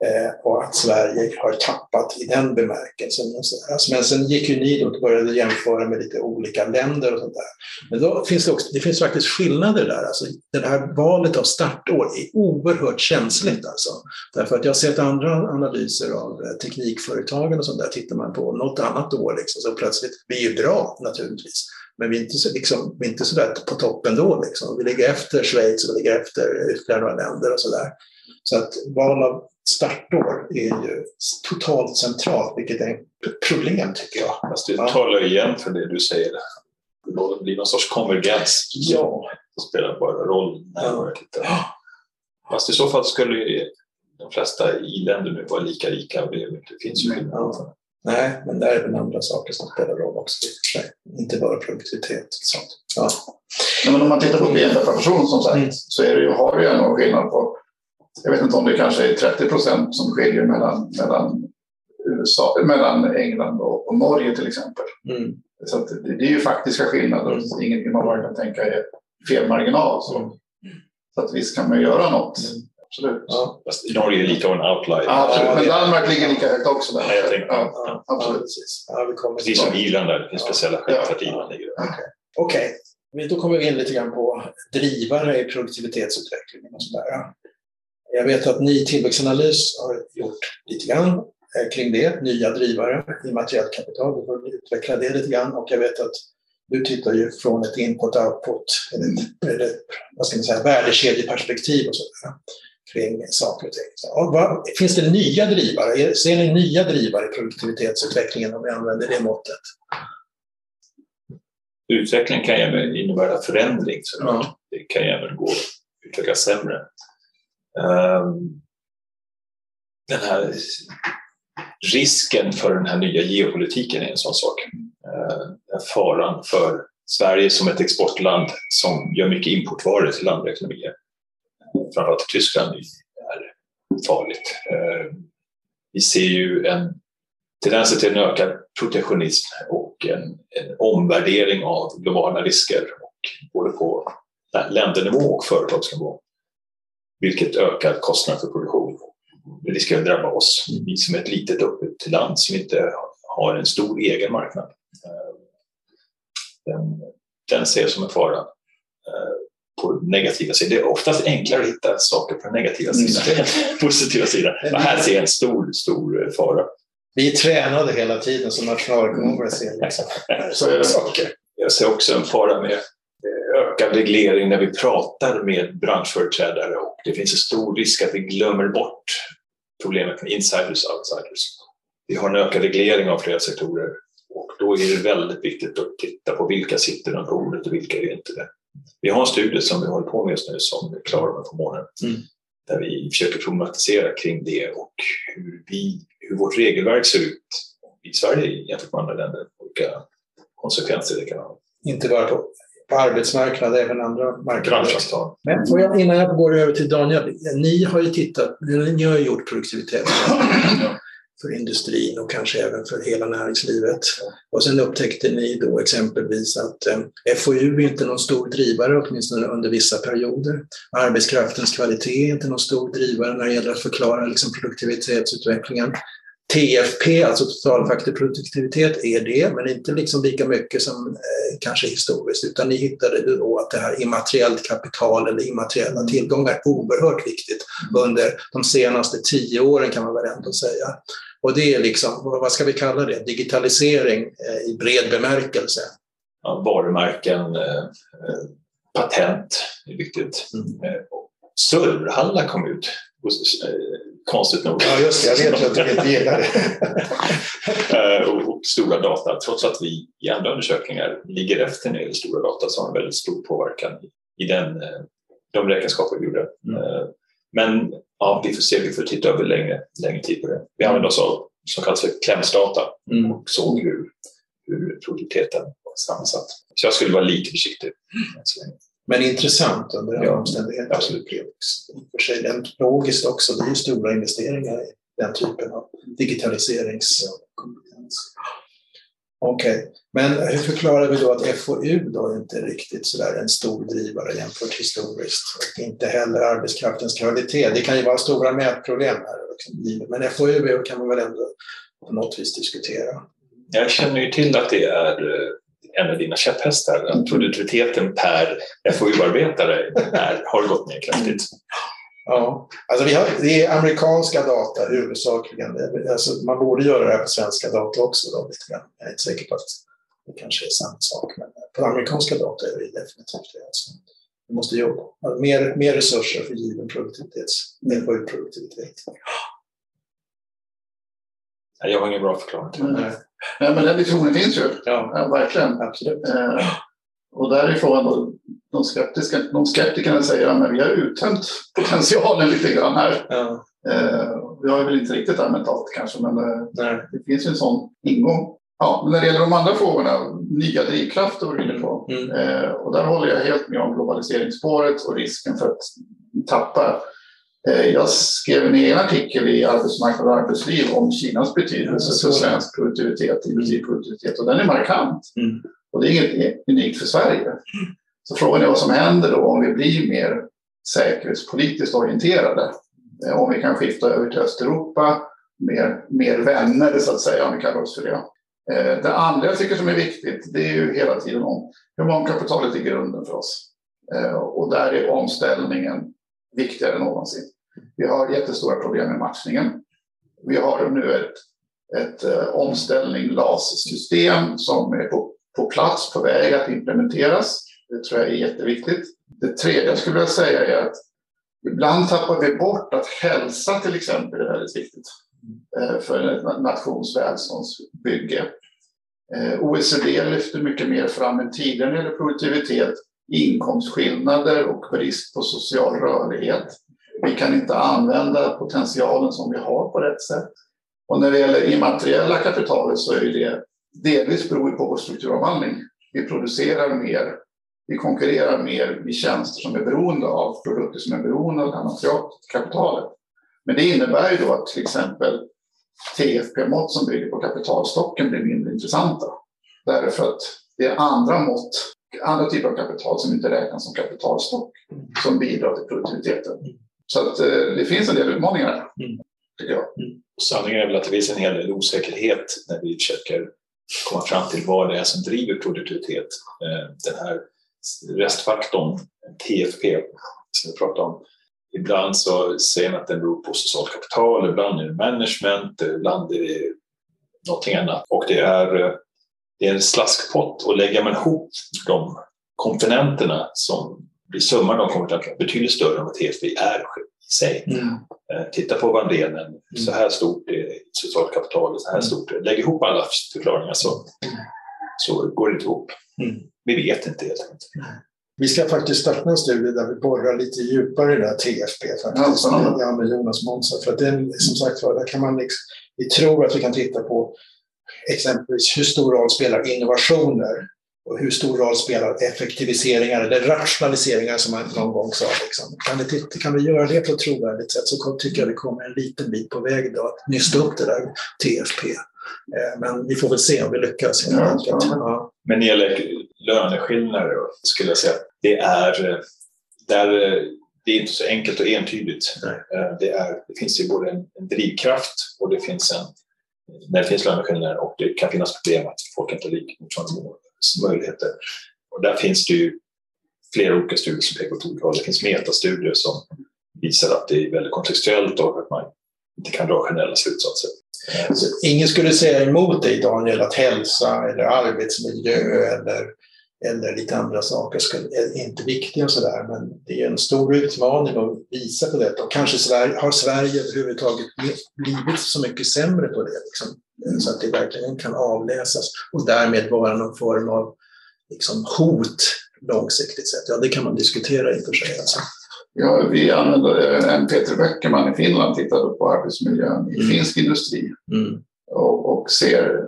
Eh, och att Sverige har tappat i den bemärkelsen. Alltså, men sen gick ju ni då och började jämföra med lite olika länder och sånt där. Men då finns det också, det finns faktiskt skillnader där. Alltså, det här valet av startår är oerhört känsligt alltså. Därför att jag har sett andra analyser av eh, teknikföretagen och sånt där, tittar man på något annat år liksom, så plötsligt, vi är ju bra naturligtvis, men vi är inte, så, liksom, vi är inte så där på toppen då. Liksom. Vi ligger efter Schweiz och vi ligger efter ytterligare några länder och sådär. Så att val av startår är ju totalt centralt, vilket är ett problem tycker jag. Fast du talar igen för det du säger. Det blir någon sorts konvergens. Ja. Det spelar bara roll när man tittar. Fast i så fall skulle de flesta i-länder nu vara lika rika. Det finns ju skillnader. Ja. Nej, men där är det andra saker som spelar roll också i och för sig. Inte bara produktivitet. Sånt. Ja. Ja, men om man tittar på BNP per person som sagt, mm. så är det ju, har vi ju en skillnad på jag vet inte om det kanske är 30 procent som skiljer mellan, mellan, USA, mellan England och, och Norge till exempel. Mm. Så det, det, är ju faktiska skillnader. Mm. Ingenting man bara kan tänka är fel marginal. Så, mm. så att visst kan man göra något. Mm. Absolut. Ja. Fast Norge är lite av en outlier. Ja, absolut. Men Danmark ligger lika högt också. Där. Ja, jag tänkte, ja, ja, absolut. precis. Ja, vi kommer precis som Irland där det finns speciella skäl för att Irland ligger. Okej. Okay. Okay. Då kommer vi in lite grann på drivare i produktivitetsutvecklingen och sådär. Jag vet att ni Tillväxtanalys har gjort lite grann eh, kring det, nya drivare i materiellt kapital. Du får utveckla det lite grann och jag vet att du tittar ju från ett input-output, eller, vad ska man säga, värdekedjeperspektiv och sådär kring saker och ting. Så, vad, finns det nya drivare? Ser ni nya drivare i produktivitetsutvecklingen om vi använder det måttet? Utveckling kan även innebära förändring. Så ja. Det kan även gå att utveckla sämre. Ehm, den här risken för den här nya geopolitiken är en sån sak. Ehm, faran för Sverige som ett exportland som gör mycket importvaror till andra ekonomier, framförallt till Tyskland, är farligt. Ehm, vi ser ju en tendens till en ökad protektionism och en, en omvärdering av globala risker, och både på ländernivå och företagsnivå vilket ökar kostnaden för produktion. Det att drabba oss, vi som är ett litet öppet land som inte har en stor egen marknad. Eh, den, den ser jag som en fara eh, på negativa sidan. Det är oftast enklare att hitta saker på den negativa mm. sidan än positiva sidan. Men här ser jag en stor, stor fara. Vi är tränade hela tiden som nationalekonomer liksom. Så saker. Jag ser också en fara med ökad reglering när vi pratar med branschföreträdare och det finns en stor risk att vi glömmer bort problemet med insiders och outsiders. Vi har en ökad reglering av flera sektorer och då är det väldigt viktigt att titta på vilka sitter runt bordet och vilka är inte det. Vi har en studie som vi håller på med just nu som är klar om ett månader mm. där vi försöker problematisera kring det och hur, vi, hur vårt regelverk ser ut i Sverige jämfört med andra länder och vilka konsekvenser det kan ha. Inte bara på på arbetsmarknaden, även andra marknader. Men får jag, innan jag går över till Daniel, ni har ju tittat, ni har gjort produktivitet för industrin och kanske även för hela näringslivet. Och sen upptäckte ni då exempelvis att eh, FoU är inte någon stor drivare, åtminstone under vissa perioder. Arbetskraftens kvalitet är inte någon stor drivare när det gäller att förklara liksom, produktivitetsutvecklingen. TFP, alltså totalfaktorproduktivitet, är det, men inte liksom lika mycket som eh, kanske historiskt, utan ni hittade då att det här immateriellt kapital eller immateriella mm. tillgångar är oerhört viktigt mm. under de senaste tio åren kan man väl ändå säga. Och det är liksom, vad ska vi kalla det, digitalisering eh, i bred bemärkelse. Ja, varumärken, eh, eh patent är viktigt. Mm. Eh, Serverhallar kom ut konstigt nog. Ja, just. Jag vet att du inte gillar det. Eh, och, stora data. Trots att vi i andra undersökningar ligger efter när det gäller stora data så har det väldigt stor påverkan i den, eh, de räkenskaper vi gjorde. Mm. Eh, men ja, vi får se, vi får titta över längre, längre tid på det. Vi använder oss av som kallas för klämsdata mm. och såg hur, hur produktiviteten var sammansatt. Så jag skulle vara lite försiktig. Mm. Men intressant under alla ja, omständigheter. Absolut. För sig den logiskt också, det är ju stora investeringar i den typen av digitaliseringskompetens. Okej, okay. men hur förklarar vi då att FoU då inte är riktigt sådär en stor drivare jämfört historiskt? Och inte heller arbetskraftens kvalitet. Det kan ju vara stora mätproblem här, liksom, men FoU kan man väl ändå på något vis diskutera. Jag känner ju till att det är eh, en av dina käpphästar, att produktiviteten per FoU-arbetare har gått ner kraftigt. Ja, alltså vi har, det är amerikanska data huvudsakligen. Alltså man borde göra det här på svenska data också. Då, lite grann. Jag är inte säker på att det kanske är samma sak, men på amerikanska data är det definitivt det. Alltså, vi måste jobba. Alltså, mer, mer resurser för given produktivitet, FoU-produktivitet. Jag har ingen bra förklaring till det. Nej, men den diskussionen finns ju. Ja. Ja, verkligen. Absolut. Eh, och därifrån då, de, skeptiska, de skeptikerna säger att vi har uttömt potentialen lite grann här. Ja. Eh, vi har väl inte riktigt använt allt kanske, men eh, det finns ju en sån ingång. Ja, men när det gäller de andra frågorna, nya drivkrafter var du inne på. Mm. Eh, och där håller jag helt med om globaliseringsspåret och risken för att tappa jag skrev en egen artikel i Arbetsmarknad och arbetsliv om Kinas betydelse för svensk produktivitet, industriproduktivitet och den är markant. Mm. Och det är inget unikt för Sverige. Så frågan är vad som händer då om vi blir mer säkerhetspolitiskt orienterade. Eh, om vi kan skifta över till Östeuropa, mer, mer vänner så att säga, om vi kallar oss för det. Eh, det andra jag tycker som är viktigt, det är ju hela tiden om humankapitalet är grunden för oss. Och där är omställningen viktigare än någonsin. Vi har jättestora problem med matchningen. Vi har nu ett, ett uh, omställning LAS-system som är på, på plats, på väg att implementeras. Det tror jag är jätteviktigt. Det tredje jag skulle vilja säga är att ibland tappar vi bort att hälsa till exempel är väldigt viktigt uh, för en nations välståndsbygge. Uh, eh, OECD lyfter mycket mer fram än tidigare när det gäller produktivitet, inkomstskillnader och brist på social rörlighet. Vi kan inte använda potentialen som vi har på rätt sätt. Och när det gäller immateriella kapitalet så är det delvis beroende på vår strukturomvandling. Vi producerar mer, vi konkurrerar mer med tjänster som är beroende av produkter som är beroende av det här materialkapitalet. Men det innebär ju då att till exempel TFP-mått som bygger på kapitalstocken blir mindre intressanta. Därför att det är andra mått, andra typer av kapital som inte räknas som kapitalstock som bidrar till produktiviteten. Så att, eh, det finns en del utmaningar här, mm. tycker jag. Mm. Sanningen är väl att det finns en hel del osäkerhet när vi försöker komma fram till vad det är som driver produktivitet. Eh, den här restfaktorn, TFP, som vi pratar om. Ibland så säger man att den beror på socialt kapital, ibland är det management, ibland är det någonting annat. Och det är, eh, det är en slaskpott och lägger man ihop de komponenterna som blir summan av kompetenserna betydligt större än vad TFB är i sig. Mm. Eh, titta på Vandrenen, mm. så här stort är socialt kapital, så här mm. stort. Lägg ihop alla förklaringar så, så går det inte ihop. Mm. Vi vet inte helt enkelt. Vi ska faktiskt starta en studie där vi borrar lite djupare i det här TFP faktiskt, ja, ja. med Jonas Monsa. För att den, som sagt var, där kan man liksom, vi tror att vi kan titta på exempelvis hur stor roll spelar innovationer och hur stor roll spelar effektiviseringar eller rationaliseringar som man någon gång sa. Liksom. Kan, vi, kan vi göra det på ett trovärdigt sätt så tycker jag vi kommer en liten bit på väg då, att nysta upp det där TFP. Eh, men vi får väl se om vi lyckas. Ja, ja. Men när det gäller löneskillnader skulle jag säga att det är, där, det är inte så enkelt och entydigt. Eh, det, är, det finns ju både en, en drivkraft och det finns en när det finns löneskillnader och det kan finnas problem att folk inte har lika motsvarande mål möjligheter. Och där finns det ju flera olika studier som pekar åt olika håll. Det finns metastudier som visar att det är väldigt kontextuellt och att man inte kan dra generella slutsatser. Så ingen skulle säga emot dig Daniel att hälsa eller arbetsmiljö eller, eller lite andra saker är inte viktiga och sådär men det är en stor utmaning att visa på detta och kanske Sverige, har Sverige överhuvudtaget blivit så mycket sämre på det. Liksom så att det verkligen kan avläsas och därmed vara någon form av liksom, hot långsiktigt sett. Ja, det kan man diskutera i och för sig. Alltså. Ja, vi använder en Peter Böckerman i Finland tittade på arbetsmiljön i mm. finsk industri mm. och, och, ser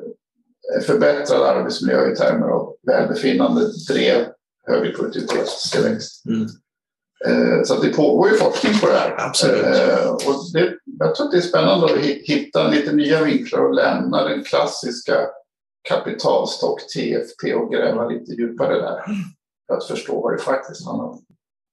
förbättrad arbetsmiljö i termer av välbefinnande drev högre produktivitetstillväxt. Mm. Eh, så det pågår ju forskning på det här. Absolut. Eh, och det, jag tror att det är spännande att hitta lite nya vinklar och lämna den klassiska kapitalstock, TFT, och gräva lite djupare där för att förstå vad det faktiskt handlar om.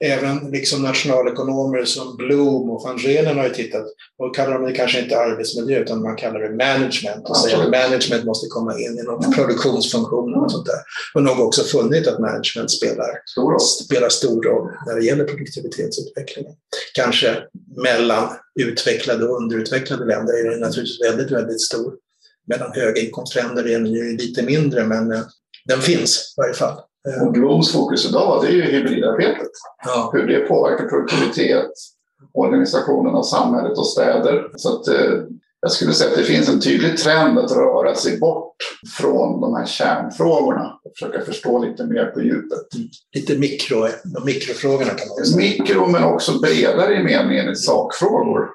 Även liksom nationalekonomer som Bloom och van Renen har ju tittat, och kallar de det kanske inte arbetsmiljö utan man kallar det management och säger att management måste komma in i produktionsfunktionen och sånt där. Och nog också funnit att management spelar stor, spelar stor roll när det gäller produktivitetsutvecklingen. Kanske mellan utvecklade och underutvecklade länder är den naturligtvis väldigt, väldigt stor. Mellan höginkomstländer är den ju lite mindre men den finns i varje fall. Och Bloms fokus idag det är ju hybridarbetet. Ja. Hur det påverkar produktivitet, organisationen av samhället och städer. Så att, eh, jag skulle säga att det finns en tydlig trend att röra sig bort från de här kärnfrågorna och försöka förstå lite mer på djupet. Mm. Lite mikro, de mikrofrågorna kan man säga. Mikro men också bredare i meningen i sakfrågor.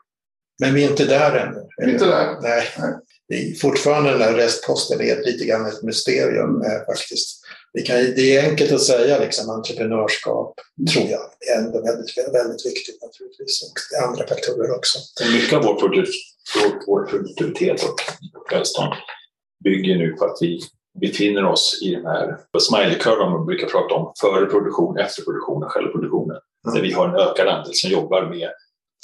Men vi är inte där ännu. Vi är inte där. Nej. Nej. Fortfarande den där restposten är lite grann ett mysterium eh, faktiskt det, kan, det är enkelt att säga liksom, entreprenörskap, tror jag, är ändå väldigt, väldigt viktigt naturligtvis. Och andra faktorer också. Mycket av vår, vår produktivitet och välstånd bygger nu på att vi befinner oss i den här smiley-kurvan man brukar prata om, före produktion, efter produktion och själva produktionen. Mm. Där vi har en ökad andel som jobbar med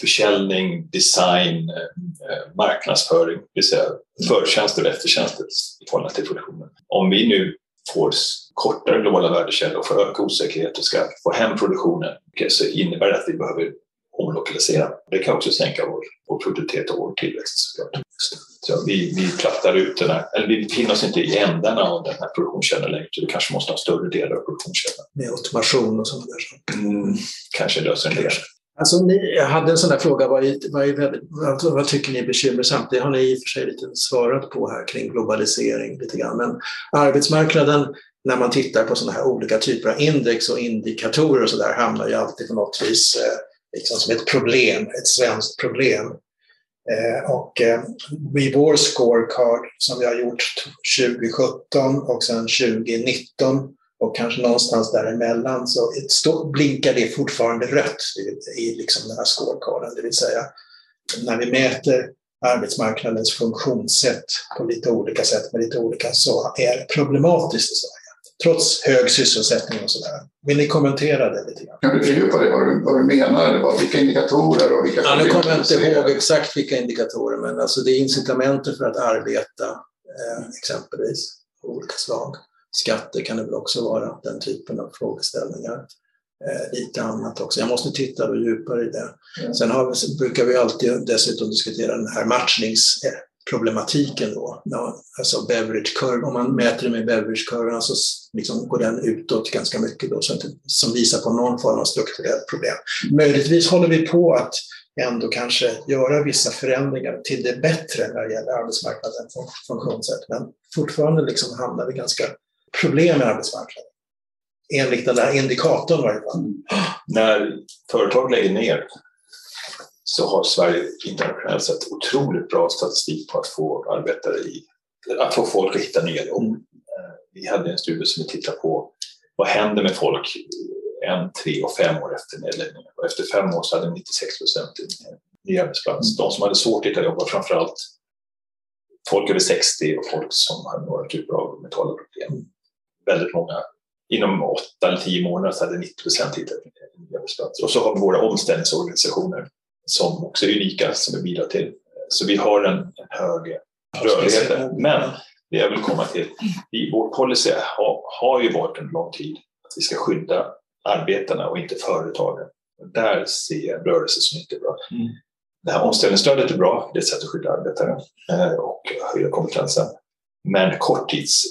försäljning, design, eh, marknadsföring, det vill säga förtjänster och eftertjänster i förhållande till produktionen. Om vi nu får kortare globala värdekällor för att öka osäkerhet och ska få hem produktionen så innebär det att vi behöver omlokalisera. Det kan också sänka vår, vår produktivitet och vår tillväxt. Så vi, vi plattar ut den här, eller vi befinner oss inte i ändarna av den här produktionskällan längre, så vi kanske måste ha större delar av produktionskällan. Med automation och sådana där saker? Mm, kanske löser en del. Alltså, ni, jag hade en sån där fråga, vad, vad, vad, vad, tycker ni är bekymmersamt? Det har ni i och för sig lite svarat på här kring globalisering lite grann. Men arbetsmarknaden, när man tittar på sådana här olika typer av index och indikatorer och så där, hamnar ju alltid på något vis eh, liksom som ett problem, ett svenskt problem. Eh, och eh, i vår scorecard som vi har gjort 2017 och sen 2019 och kanske någonstans däremellan så stå, blinkar det fortfarande rött i, liksom den här scorecarden. Det vill säga när vi mäter arbetsmarknadens funktionssätt på lite olika sätt med lite olika så är det problematiskt i Sverige. Trots hög sysselsättning och sådär. Vill ni kommentera det lite grann? Kan du fördjupa det, vad du, vad du menar? Vad, vilka indikatorer och vilka ja, Nu kommer jag inte ihåg exakt vilka indikatorer, men alltså det är incitamenter för att arbeta, eh, exempelvis, av olika slag. Skatter kan det väl också vara, den typen av frågeställningar. Eh, lite annat också. Jag måste titta då djupare i det. Mm. Sen har, brukar vi alltid dessutom diskutera den här matchningsproblematiken då. Alltså beverage curve, om man mäter det med beverage-kurvan så liksom går den utåt ganska mycket då, som visar på någon form av strukturellt problem. Möjligtvis håller vi på att ändå kanske göra vissa förändringar till det bättre när det gäller arbetsmarknaden funktionssätt. Men fortfarande liksom hamnar vi ganska problem med arbetsmarknaden. Enligt den där indikatorn i varje fall. När företag lägger ner så har Sverige internationellt sett otroligt bra statistik på att få arbetare i, att få folk att hitta nya jobb. Vi hade en studie som vi tittade på vad händer med folk en, tre och fem år efter nedläggningen. Och efter fem år så hade 96 procent ny arbetsplats. De som hade svårt att hitta jobb var framförallt folk över 60 och folk som hade några typer av mentala problem väldigt många. Inom åtta eller tio månader så hade 90 procent hittat en arbetsplats. Och så har vi våra omställningsorganisationer som också är unika, som vi bidrar till. Så vi har en, en hög rörlighet. Men det jag vill komma till, i vår policy har, har ju varit en lång tid att vi ska skydda arbetarna och inte företagen. Där ser jag en rörelse som inte är bra. Mm. Det här omställningsstödet är bra, det är ett sätt att skydda arbetare eh, och höja kompetensen. Men korttids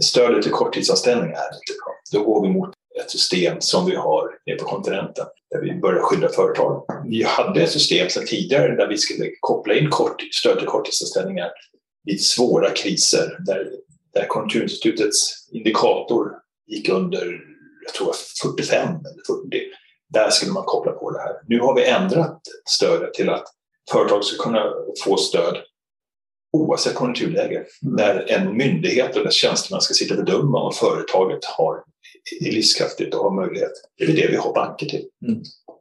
stödet till korttidsanställningar är inte bra. Då går vi mot ett system som vi har nere på kontinenten där vi börjar skydda företag. Vi hade ett system sedan tidigare där vi skulle koppla in kort, stöd till korttidsanställningar vid svåra kriser där, där Konjunkturinstitutets indikator gick under jag tror 45 eller 40. Där skulle man koppla på det här. Nu har vi ändrat stödet till att företag ska kunna få stöd oavsett konjunkturläge. Mm. När en myndighet och dess tjänstemän ska sitta och bedöma om företaget har, är livskraftigt och har möjlighet. Det är det vi har banker till. Mm.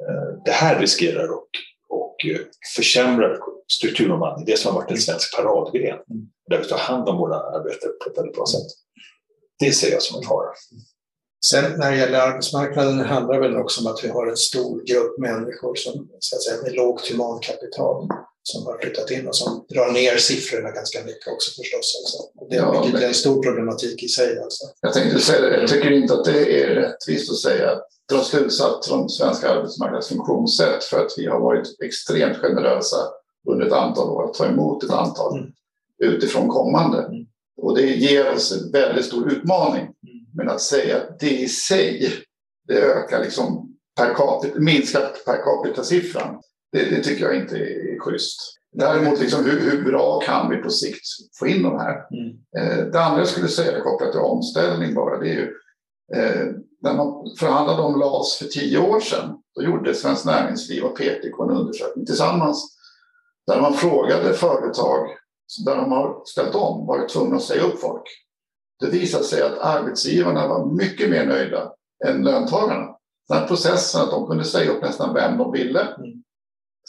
Eh, det här riskerar att och eh, försämrar strukturomvandling, det som har varit en svensk paradgren, där vi tar hand om våra arbetare på ett väldigt bra sätt. Det ser jag som en fara. Sen när det gäller arbetsmarknaden handlar det väl också om att vi har en stor grupp människor som, så att säga, med lågt humankapital som har flyttat in och som drar ner siffrorna ganska mycket också förstås. Alltså. Det, ja, vilket är en stor problematik i sig. Alltså. Jag tänkte säga det, jag tycker inte att det är rättvist att säga dra slutsats från svenska arbetsmarknadens funktionssätt för att vi har varit extremt generösa under ett antal år att ta emot ett antal mm. utifrån kommande. Mm. Och det ger oss en väldigt stor utmaning. Mm. Men att säga att det i sig, det ökar liksom per capita, minskar per capita-siffran, det, det, tycker jag inte är schysst. Däremot, liksom, hur, hur, bra kan vi på sikt få in de här? Mm. Eh, det andra jag skulle säga kopplat till omställning bara, det är ju eh, när man förhandlade om LAS för tio år sedan, då gjorde Svenskt Näringsliv och PTK en undersökning tillsammans där man frågade företag där de har ställt om, varit tvungna att säga upp folk. Det visade sig att arbetsgivarna var mycket mer nöjda än löntagarna. Den här processen att de kunde säga upp nästan vem de ville. Mm.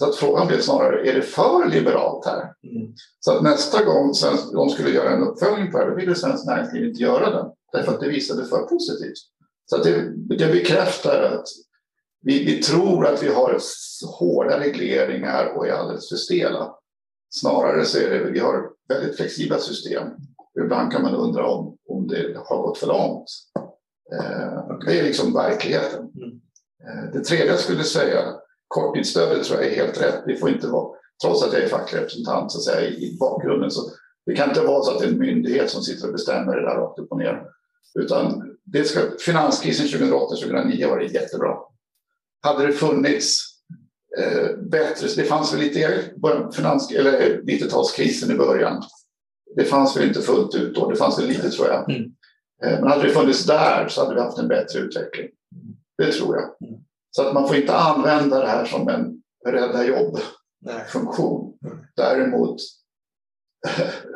Så att frågan blev snarare, är det för liberalt här? Mm. Så att nästa gång de skulle göra en uppföljning på det, då ville Svenskt Näringsliv inte göra den. Därför att det visade för positivt. Så att det, det bekräftar att vi, vi tror att vi har hårda regleringar och är alldeles för stela. Snarare så är det, vi har väldigt flexibla system. Ibland kan man undra om, om det har gått för långt. Eh, det är liksom verkligheten. Mm. Eh, det tredje jag skulle säga, korttidsstödet tror jag är helt rätt. Vi får inte vara, trots att jag är facklig representant så att säga, i bakgrunden, så det kan inte vara så att det är en myndighet som sitter och bestämmer det där rakt upp och ner. Utan det ska, finanskrisen 2008-2009 var det jättebra. Hade det funnits eh, bättre, det fanns väl lite finans, eller 90-talskrisen i början. Det fanns väl inte fullt ut då, det fanns väl lite tror jag. Mm. Eh, men hade det funnits där så hade vi haft en bättre utveckling. Det tror jag. Mm. Så att man får inte använda det här som en rädda jobb-funktion. Mm. Däremot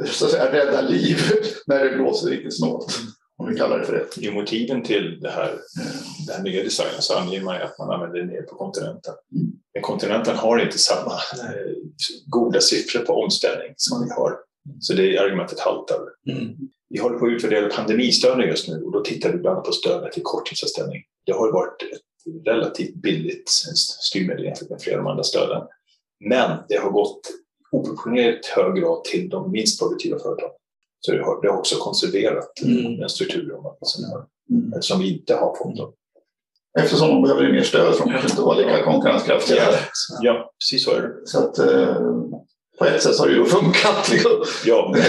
så att säga, rädda liv när det blåser riktigt snålt. Mm om vi kallar det för det. I motiven till det här, den här nya designen så anger man att man använder det ner på kontinenten. Mm. Men kontinenten har inte samma eh, goda siffror på omställning som vi har. Så det argumentet haltar. Mm. Vi håller på att utvärdera pandemistöden just nu och då tittar vi bland annat på stödet till korttidsanställning. Det har varit ett relativt billigt styrmedel jämfört med flera av de andra stöden. Men det har gått oproportionerligt hög grad till de minst produktiva företagen. Så det har, det har också konserverat mm. den strukturen mm. eftersom vi inte har fått. Eftersom de behöver mer stöd för de kanske inte var lika konkurrenskraftiga. Ja, ja precis så är det. Så att, eh, på ett sätt har det ju funkat. Liksom. Ja, men,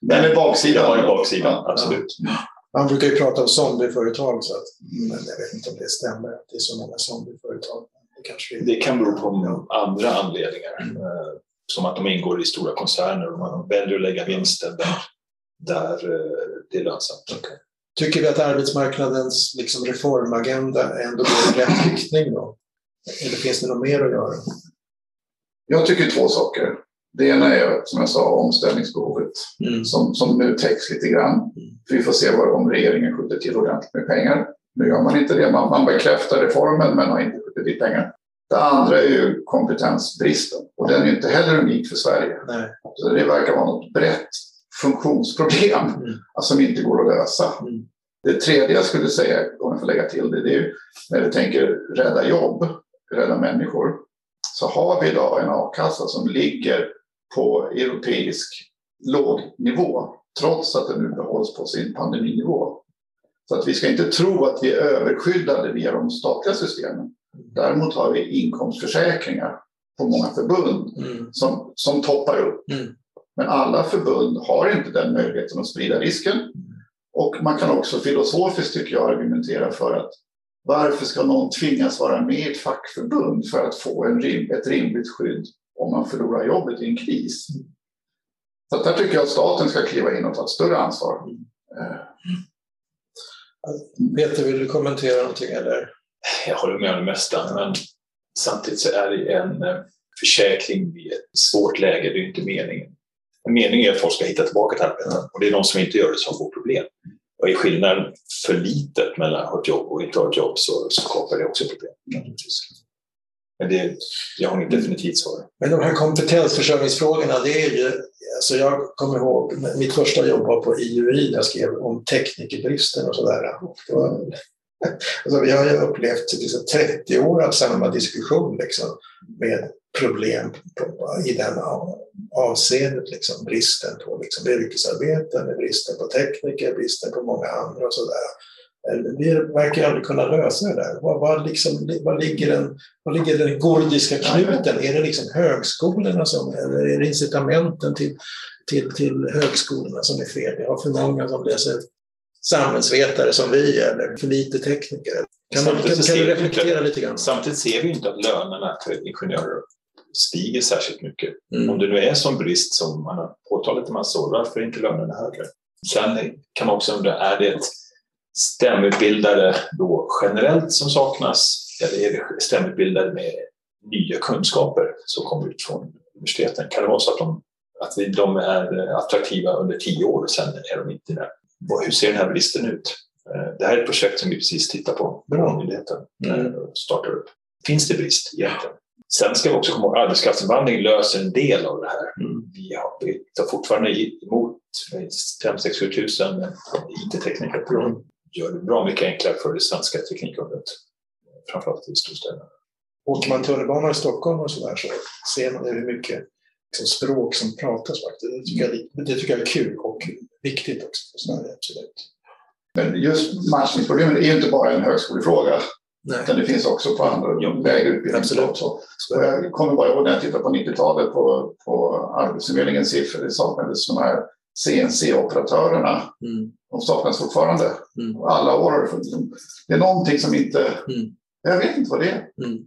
men med baksidan. Det har en baksida, ja, absolut. Ja. Man brukar ju prata om zombieföretag, så att, men jag vet inte om det stämmer att det är så många zombieföretag. Det, kanske det kan bero på andra anledningar. Mm. Eh, som att de ingår i stora koncerner och man väljer att lägga vinsten där där eh, det är lönsamt. Okay. Tycker vi att arbetsmarknadens liksom, reformagenda ändå går i rätt riktning då? Eller finns det något mer att göra? Jag tycker två saker. Det ena är som jag sa omställningsbehovet mm. som, som nu täcks lite grann. Mm. Vi får se vad, om regeringen skjuter till ordentligt med pengar. Nu gör man inte det. Man, man bekräftar reformen men har inte skjutit till pengar. Det andra är ju kompetensbristen och den är inte heller unik för Sverige. Nej. Så det verkar vara något brett funktionsproblem mm. som inte går att lösa. Mm. Det tredje jag skulle säga, om jag får lägga till det, det är när du tänker rädda jobb, rädda människor, så har vi idag en a-kassa som ligger på europeisk låg nivå, trots att den nu behålls på sin pandeminivå. Så att vi ska inte tro att vi är överskyddade via de statliga systemen. Däremot har vi inkomstförsäkringar på många förbund mm. som, som toppar upp. Mm. Men alla förbund har inte den möjligheten att sprida risken. Och man kan också filosofiskt, tycker jag, argumentera för att varför ska någon tvingas vara med i ett fackförbund för att få en rim, ett rimligt skydd om man förlorar jobbet i en kris? Så där tycker jag att staten ska kliva in och ta ett större ansvar. Peter, vill du kommentera någonting? Eller? Jag håller med om det mesta, men samtidigt så är det en eh, försäkring i ett svårt läge. Det är inte meningen. Meningen är att folk ska hitta tillbaka till arbetet och det är de som inte gör det som får problem. Och är skillnaden för litet mellan att ha ett jobb och inte ha ett jobb så, skapar det också problem. Men det, jag har inget definitivt svar. Men de här kompetensförsörjningsfrågorna, det är ju, alltså jag kommer ihåg mitt första jobb var på IUI där jag skrev om teknikerbristen och sådär. Alltså, vi har ju upplevt liksom, 30 år av samma diskussion liksom, med problem på, i den avseendet. Liksom, bristen på liksom, yrkesarbetare, bristen på tekniker, bristen på många andra och sådär. Vi verkar aldrig kunna lösa det där. Var, var, liksom, var, ligger, den, var ligger den gordiska knuten? Är det liksom högskolorna som, eller är det incitamenten till, till, till högskolorna som är fel? Vi har för många som läser samhällsvetare som vi eller för lite tekniker. Kan, man, kan, kan du reflektera lite grann? Samtidigt ser vi inte att lönerna för ingenjörer stiger särskilt mycket. Mm. Om det nu är som brist som man har påtalat i massa år, varför är inte lönerna högre? Sen kan man också undra, är det STEM-utbildare då generellt som saknas eller är det STEM-utbildare med nya kunskaper som kommer ut från universiteten? Kan det vara så att de, att de är attraktiva under tio år och sen är de inte där? hur ser den här bristen ut? Eh, det här är ett projekt som vi precis tittar på, Bra myndigheten, mm. Eh, startar upp. Finns det brist egentligen? Sen ska vi också komma ihåg att arbetskraftsinvandring löser en del av det här. Mm. Vi, har, vi tar fortfarande emot 5 6 7 tusen IT-tekniker per år. Gör det bra mycket enklare för det svenska teknikområdet, framförallt i storstäderna. Åker man tunnelbana i Stockholm och så där så ser man hur mycket liksom, språk som pratas faktiskt. Det tycker, jag, det tycker jag är kul och viktigt också för Sverige, absolut. Men just matchningsproblemet är ju inte bara en högskolefråga. Nej. Utan det finns också på andra lägre utbildningar. Också. jag kommer bara ihåg när jag tittade på 90-talet på, på Arbetsförmedlingens siffror. Det saknades de här CNC-operatörerna. Mm. De saknas fortfarande. Mm. Alla år har det funnits. Det är någonting som inte... Mm. Jag vet inte vad det är. Mm.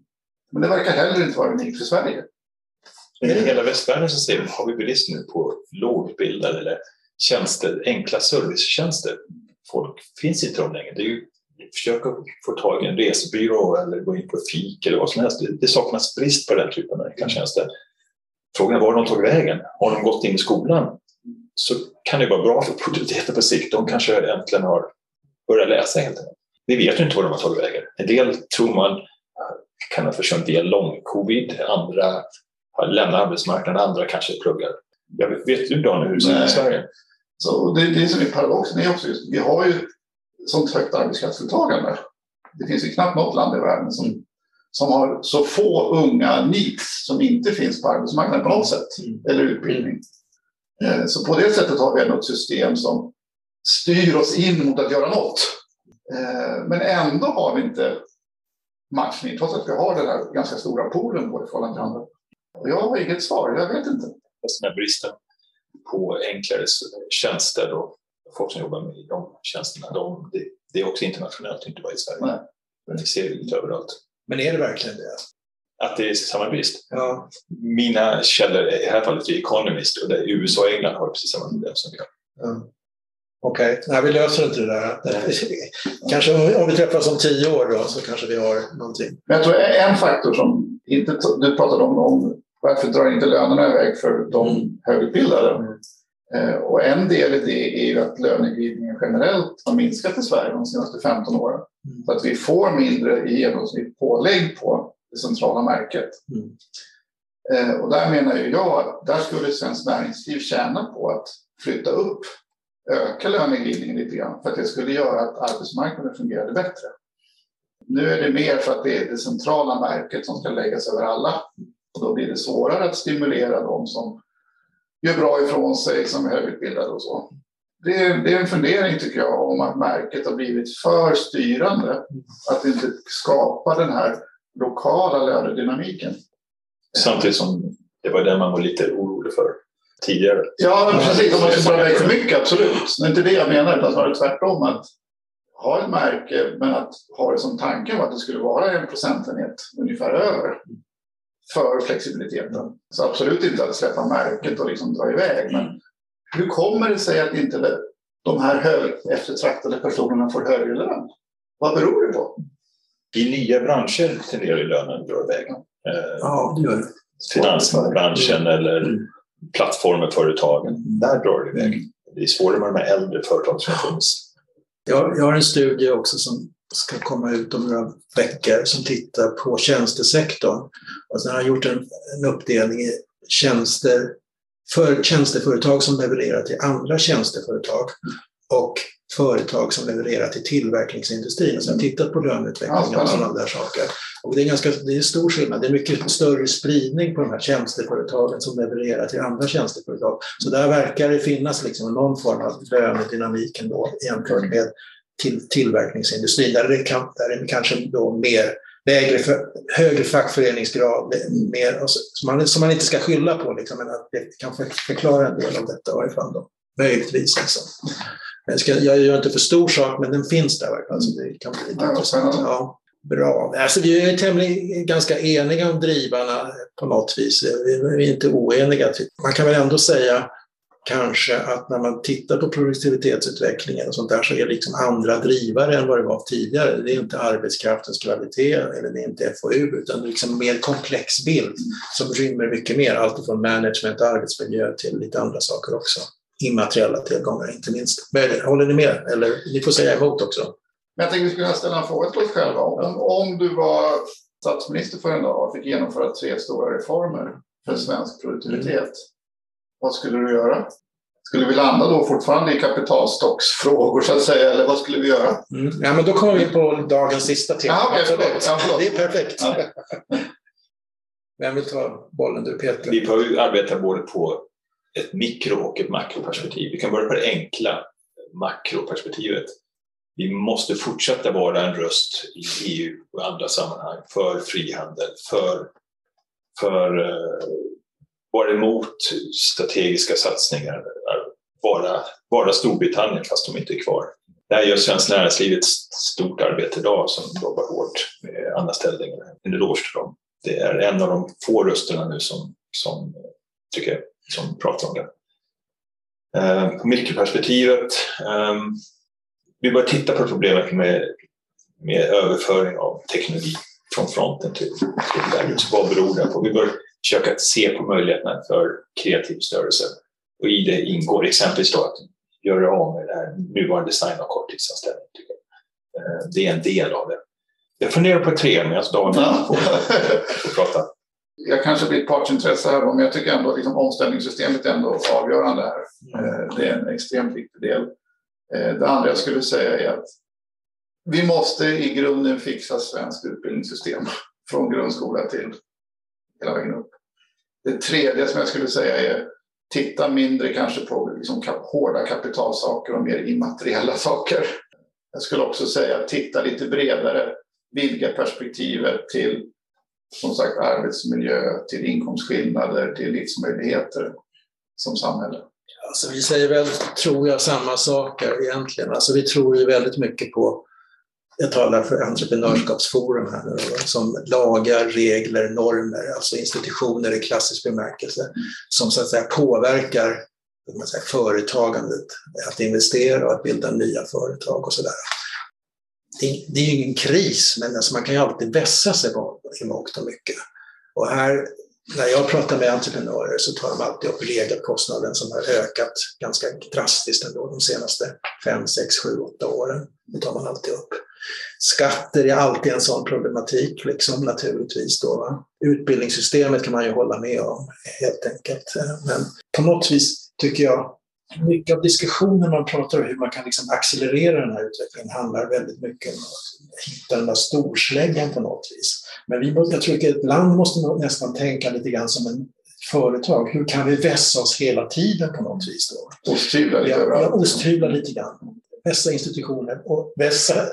Men det verkar heller inte vara unikt för Sverige. I hela västvärlden så ser vi, har vi brist nu på lågutbildade eller tjänster, enkla servicetjänster. Folk finns inte de längre. Det är ju försöka få tag i en resebyrå eller gå in på fik eller vad som helst. Det, saknas brist på den typen av enkla tjänster. Frågan är var de tagit vägen. Har de gått in i skolan så kan det vara bra för produktiviteten på sikt. De kanske äntligen har börjat läsa helt enkelt. Vi vet ju inte var de har tagit vägen. En del tror man kan ha försvunnit via lång-covid, andra har lämnat arbetsmarknaden, andra kanske pluggar. Jag vet, vet du Daniel hur det ser ut i Sverige? Så det, det som är paradoxen är också just, vi har ju sånt högt arbetskraftsdeltagande. Det finns ju knappt något land i världen som, som har så få unga needs som inte finns på arbetsmarknaden på något sätt, mm. eller utbildning. Eh, så på det sättet har vi ändå ett system som styr oss in mot att göra något. Eh, men ändå har vi inte matchning, trots att vi har den här ganska stora poolen både förhållande till andra. Jag har inget svar, jag vet inte. Den här bristen på enklare tjänster och folk som jobbar med de tjänsterna, de, det, det, är också internationellt, inte bara i Sverige. Nej. Men det ser vi lite överallt. Men är det verkligen det? Att det är samma brist? Ja. Mina källor, i det här fallet är Economist, och det, USA och England har precis samma problem som vi har. Ja. Okej, okay. vi löser inte det där. kanske om vi träffas om tio år då, så kanske vi har någonting. Men jag tror en faktor som inte, du pratade om, om varför drar inte lönerna iväg för de mm. högutbildade? Mm. Eh, och en del i det är ju att löneglidningen generellt har minskat i Sverige de senaste 15 åren. Mm. Så att vi får mindre i genomsnitt pålägg på det centrala märket. Mm. Eh, och där menar ju jag att där skulle Svenskt Näringsliv tjäna på att flytta upp, öka löneglidningen lite grann för att det skulle göra att arbetsmarknaden fungerade bättre. Nu är det mer för att det är det centrala märket som ska läggas över alla och då blir det svårare att stimulera de som gör bra ifrån sig, som är högutbildade och så. Det är, det är en fundering tycker jag om att märket har blivit för styrande. Att det inte skapar den här lokala lönedynamiken. Samtidigt som det var det man var lite orolig för tidigare. Ja, men precis. Om man ska dra iväg för mycket, absolut. Det är inte det jag menar, utan snarare tvärtom. Att ha ett märke, men att ha det som tanken att det skulle vara en procentenhet ungefär över för flexibiliteten. Så absolut inte att släppa märket och liksom dra iväg. Men hur kommer det sig att inte de här eftertraktade personerna får högre lön? Vad beror det på? I nya branscher tenderar ju lönen att dra iväg. Eh, ja, det gör det. Finansbranschen mm. eller mm. plattformar, företagen. Där drar det iväg. Det är svårare med de här äldre företagen som finns. Jag, jag har en studie också som ska komma ut om några veckor som tittar på tjänstesektorn. Och sen har jag gjort en, en uppdelning i tjänster för tjänsteföretag som levererar till andra tjänsteföretag och företag som levererar till tillverkningsindustrin. Så jag har tittat på löneutveckling och sådana där saker. Och det, är ganska, det är stor skillnad. Det är mycket större spridning på de här tjänsteföretagen som levererar till andra tjänsteföretag. Så där verkar det finnas liksom någon form av lönedynamik ändå jämfört med till, tillverkningsindustrin. Där det, kan, där är det kanske då mer lägre, högre fackföreningsgrad, mer, som, man, som man inte ska skylla på, liksom, men att det kan förklara en del av detta i varje fall. Då. Möjligtvis. Liksom. Jag, ska, jag gör inte för stor sak, men den finns där i varje fall, så det kan bli lite intressant. Ja. Bra. Alltså, vi är tämligen ganska eniga om drivarna på något vis. Vi är inte oeniga. Man kan väl ändå säga kanske att när man tittar på produktivitetsutvecklingen och sånt där så är det liksom andra drivare än vad det var tidigare. Det är inte arbetskraftens kvalitet eller det är inte FoU utan det är liksom en mer komplex bild som rymmer mycket mer, allt från management arbetsmiljö till lite andra saker också. Immateriella tillgångar inte minst. Håller ni med? Eller ni får säga emot också. Men jag tänkte vi skulle ställa en fråga till oss själva. Om, om du var statsminister för en dag och fick genomföra tre stora reformer för svensk produktivitet, mm. vad skulle du göra? Skulle vi landa då fortfarande i kapitalstocksfrågor så att säga, eller vad skulle vi göra? Mm. Ja, men då kommer vi på dagens sista tema. Ja, okay, förlåt. Ja, förlåt. Det är perfekt. Ja. Vem vill ta bollen? Du Peter. Vi behöver arbeta både på ett mikro och ett makroperspektiv. Vi kan börja på det enkla makroperspektivet vi måste fortsätta vara en röst i EU och andra sammanhang för frihandel, för, för uh, vara emot strategiska satsningar, eh, vara, vara Storbritannien fast de inte är kvar. Där gör Svenskt Näringsliv ett stort arbete idag som jobbar hårt med anställningar. En eloge till dem. Det är en av de få rösterna nu som, som, eh, tycker jag, som pratar om det. På mikroperspektivet um, vi bör titta på problemet med, med överföring av teknologi från fronten till, till Vad beror det på? Vi bör försöka se på möjligheterna för kreativ störelse. Och i det ingår exempelvis då att göra av med det här nuvarande design av korttidsanställning. Eh, det är en del av det. Jag funderar på tre medan Daniel får, får prata. Jag kanske blir ett partsintresse här, men jag tycker ändå att liksom omställningssystemet är ändå avgörande här. Eh, det är en extremt viktig del. Eh, det andra jag skulle säga är att vi måste i grunden fixa svenskt utbildningssystem från grundskola till hela vägen upp. Det tredje som jag skulle säga är titta mindre kanske på liksom hårda kapitalsaker och mer immateriella saker. Jag skulle också säga titta lite bredare, vidga perspektivet till som sagt arbetsmiljö, till inkomstskillnader, till livsmöjligheter som samhälle. Alltså, vi säger väl, tror jag, samma saker egentligen. Alltså, vi tror ju väldigt mycket på, jag talar för entreprenörskapsforum här nu, som lagar, regler, normer, alltså institutioner i klassisk bemärkelse, som så att säga påverkar man säga, företagandet, att investera och att bilda nya företag och sådär. Det, det är ju ingen kris, men alltså man kan ju alltid vässa sig i mångt och mycket. Och här när jag pratar med entreprenörer så tar de alltid upp regelkostnaden som har ökat ganska drastiskt ändå de senaste 5, 6, 7, 8 åren. Det tar man alltid upp. Skatter är alltid en sån problematik, liksom, naturligtvis. Då, va? Utbildningssystemet kan man ju hålla med om, helt enkelt. Men på något vis tycker jag mycket av diskussionen man pratar om hur man kan liksom accelerera den här utvecklingen handlar väldigt mycket om att hitta den där storsläggan på något vis. Men vi, jag tror att ett land måste nästan tänka lite grann som en företag. Hur kan vi vässa oss hela tiden på något vis? Då? Osthyvla lite ja, ja, osthyvla lite grann. Vässa institutioner och vässa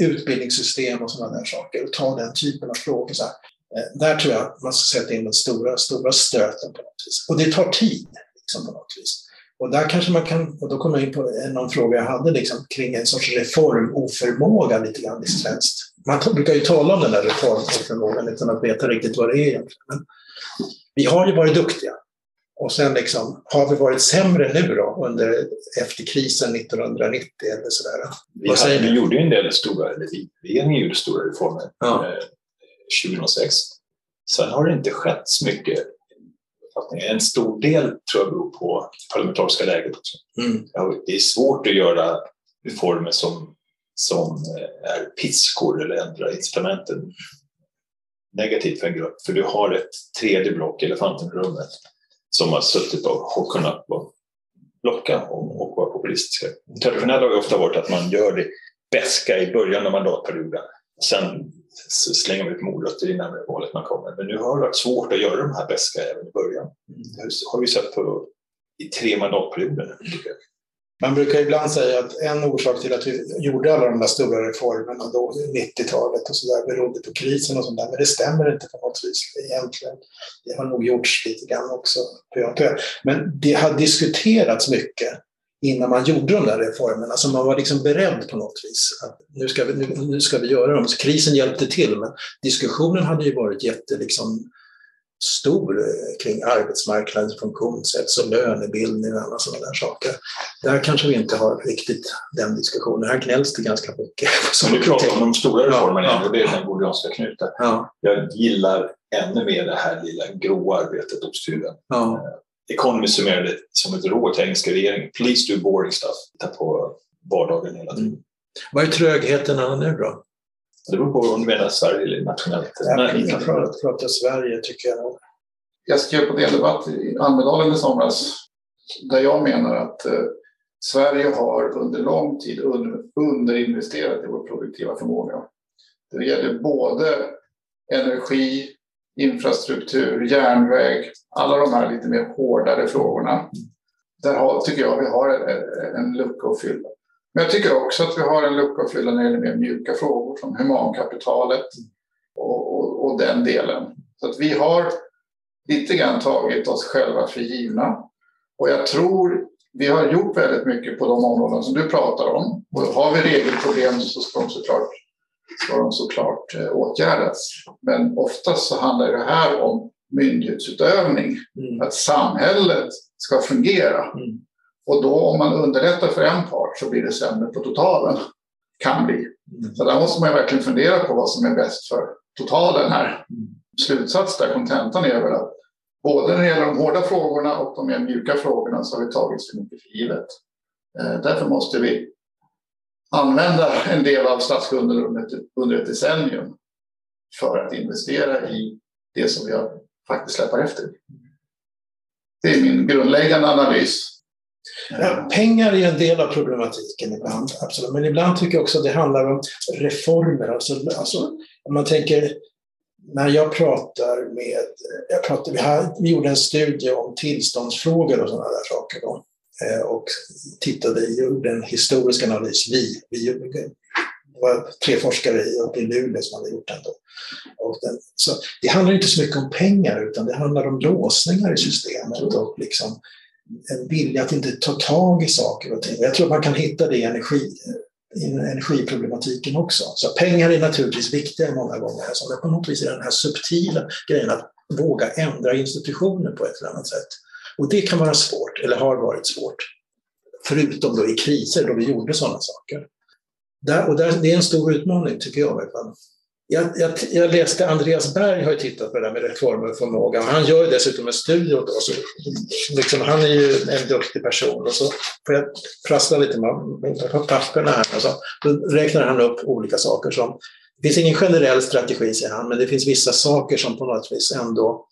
utbildningssystem och sådana där saker och ta den typen av frågor. Så här. Eh, där tror jag man ska sätta in den stora, stora stöten på något vis. Och det tar tid liksom, på något vis. Och där kanske man kan, och då kommer jag in på någon fråga jag hade liksom, kring en sorts reformoförmåga lite grann i svenskt. Man brukar ju tala om den där reformoförmågan utan att veta riktigt vad det är egentligen. Men vi har ju varit duktiga. Och sen liksom, har vi varit sämre nu då under, efter krisen 1990 eller sådär? Vi, hade, vi gjorde ju en del stora, eller vi, regeringen gjorde stora reformer ja. eh, 2006. Sen har det inte skett så mycket uppfattning. En stor del tror jag beror på det parlamentariska läget också. Mm. Det är svårt att göra reformer som som eh, är piskor eller ändrar incitamenten negativt för en grupp. För du har ett tredje block, elefanten i rummet, som har suttit och har kunnat blocka och, och vara populistiska. Traditionellt har det ofta varit att man gör det bäska i början av mandatperioden. Sen slänger man ut morötter innan valet man kommer. Men nu har det varit svårt att göra de här bäska även i början. Det har vi sett på, i tre mandatperioder. Man brukar ibland säga att en orsak till att vi gjorde alla de där stora reformerna då, 90-talet och sådär berodde på krisen och sånt där. Men det stämmer inte på något vis egentligen. Det har nog gjorts lite grann också. Men det har diskuterats mycket innan man gjorde de där reformerna. Alltså man var liksom beredd på något vis. Att nu, ska vi, nu, nu ska vi göra dem. Så krisen hjälpte till, men diskussionen hade ju varit jätte, liksom, stor eh, kring arbetsmarknadens funktionssätt och lönebildning och alla sådana där saker. Där kanske vi inte har riktigt den diskussionen. Här gnälls det ganska mycket. Som du pratar om de stora reformerna ja, ja. det är den gordianska knuten. Ja. Jag gillar ännu mer det här lilla gråa arbetet hos styrelsen. Ja. Economy summerade det som ett råd till engelska regeringen. Please do boring stuff. Titta på vardagen hela tiden. Mm. Vad är trögheten nu då? Det beror på om du menar Sverige eller nationellt. Jag, jag pratar Sverige tycker jag. Jag skrev på DN Debatt i Almedalen i somras där jag menar att eh, Sverige har under lång tid under, underinvesterat i vår produktiva förmåga. Det gäller både energi, infrastruktur, järnväg, alla de här lite mer hårdare frågorna. Där har, tycker jag vi har en, lucka att fylla. Men jag tycker också att vi har en lucka att fylla när det gäller mer mjuka frågor som humankapitalet och, och, och den delen. Så att vi har lite grann tagit oss själva för givna. Och jag tror vi har gjort väldigt mycket på de områden som du pratar om. Och har vi regelproblem så ska de såklart, ska de såklart eh, åtgärdas. Men oftast så handlar det här om myndighetsutövning. Mm. Att samhället ska fungera. Mm. Och då om man underlättar för en part så blir det sämre på totalen. Kan bli. Mm. Så där måste man verkligen fundera på vad som är bäst för totalen här. Mm. Slutsats där, kontentan är väl att både när det gäller de hårda frågorna och de mer mjuka frågorna så har vi tagit för mycket för givet. Eh, därför måste vi använda en del av statsskulden under ett decennium för att investera i det som jag faktiskt släpar efter. Det är min grundläggande analys Ja, pengar är en del av problematiken ibland, absolut. men ibland tycker jag också att det handlar om reformer. Alltså, alltså, om man tänker, när jag pratar med... Jag pratar, vi, har, vi gjorde en studie om tillståndsfrågor och sådana där saker. Då, Eh, och tittade, gjorde en historisk analys. Vi, vi det var tre forskare uppe i Luleå som hade gjort den. Då. Och den, så det handlar inte så mycket om pengar utan det handlar om låsningar i systemet och liksom en vilja att inte ta tag i saker och ting. Jag tror man kan hitta det i, energi, i energiproblematiken också. Så pengar är naturligtvis viktiga många gånger, men på något vis är den här subtila grejen att våga ändra institutioner på ett eller annat sätt. Och det kan vara svårt, eller har varit svårt. Förutom då i kriser då vi gjorde sådana saker. Där, och där, det är en stor utmaning tycker jag. Jag, jag, jag, läste, Andreas Berg har ju tittat på det där med reformer och förmåga. Han gör ju dessutom en studie åt oss. Liksom, han är ju en duktig person. Och så får jag prassla lite med papperna här. Och så, då räknar han upp olika saker som... Det finns ingen generell strategi, säger han, men det finns vissa saker som på något vis ändå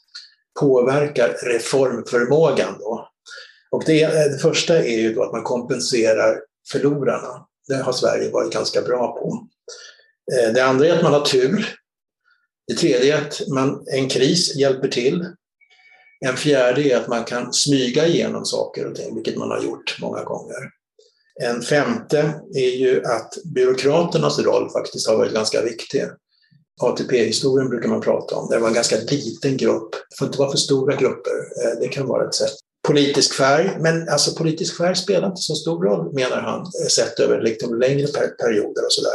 påverkar reformförmågan. Då. Och det, det första är ju då att man kompenserar förlorarna. Det har Sverige varit ganska bra på. Eh, det andra är att man har tur. Det tredje är att man, en kris hjälper till. En fjärde är att man kan smyga igenom saker och ting, vilket man har gjort många gånger. En femte är ju att byråkraternas roll faktiskt har varit ganska viktig. ATP-historien brukar man prata om. Det var en ganska liten grupp. Det får inte vara för stora grupper. Eh, det kan vara ett sätt. Politisk färg, men alltså politisk färg spelar inte så stor roll menar han, eh, sett över liksom längre perioder och sådär.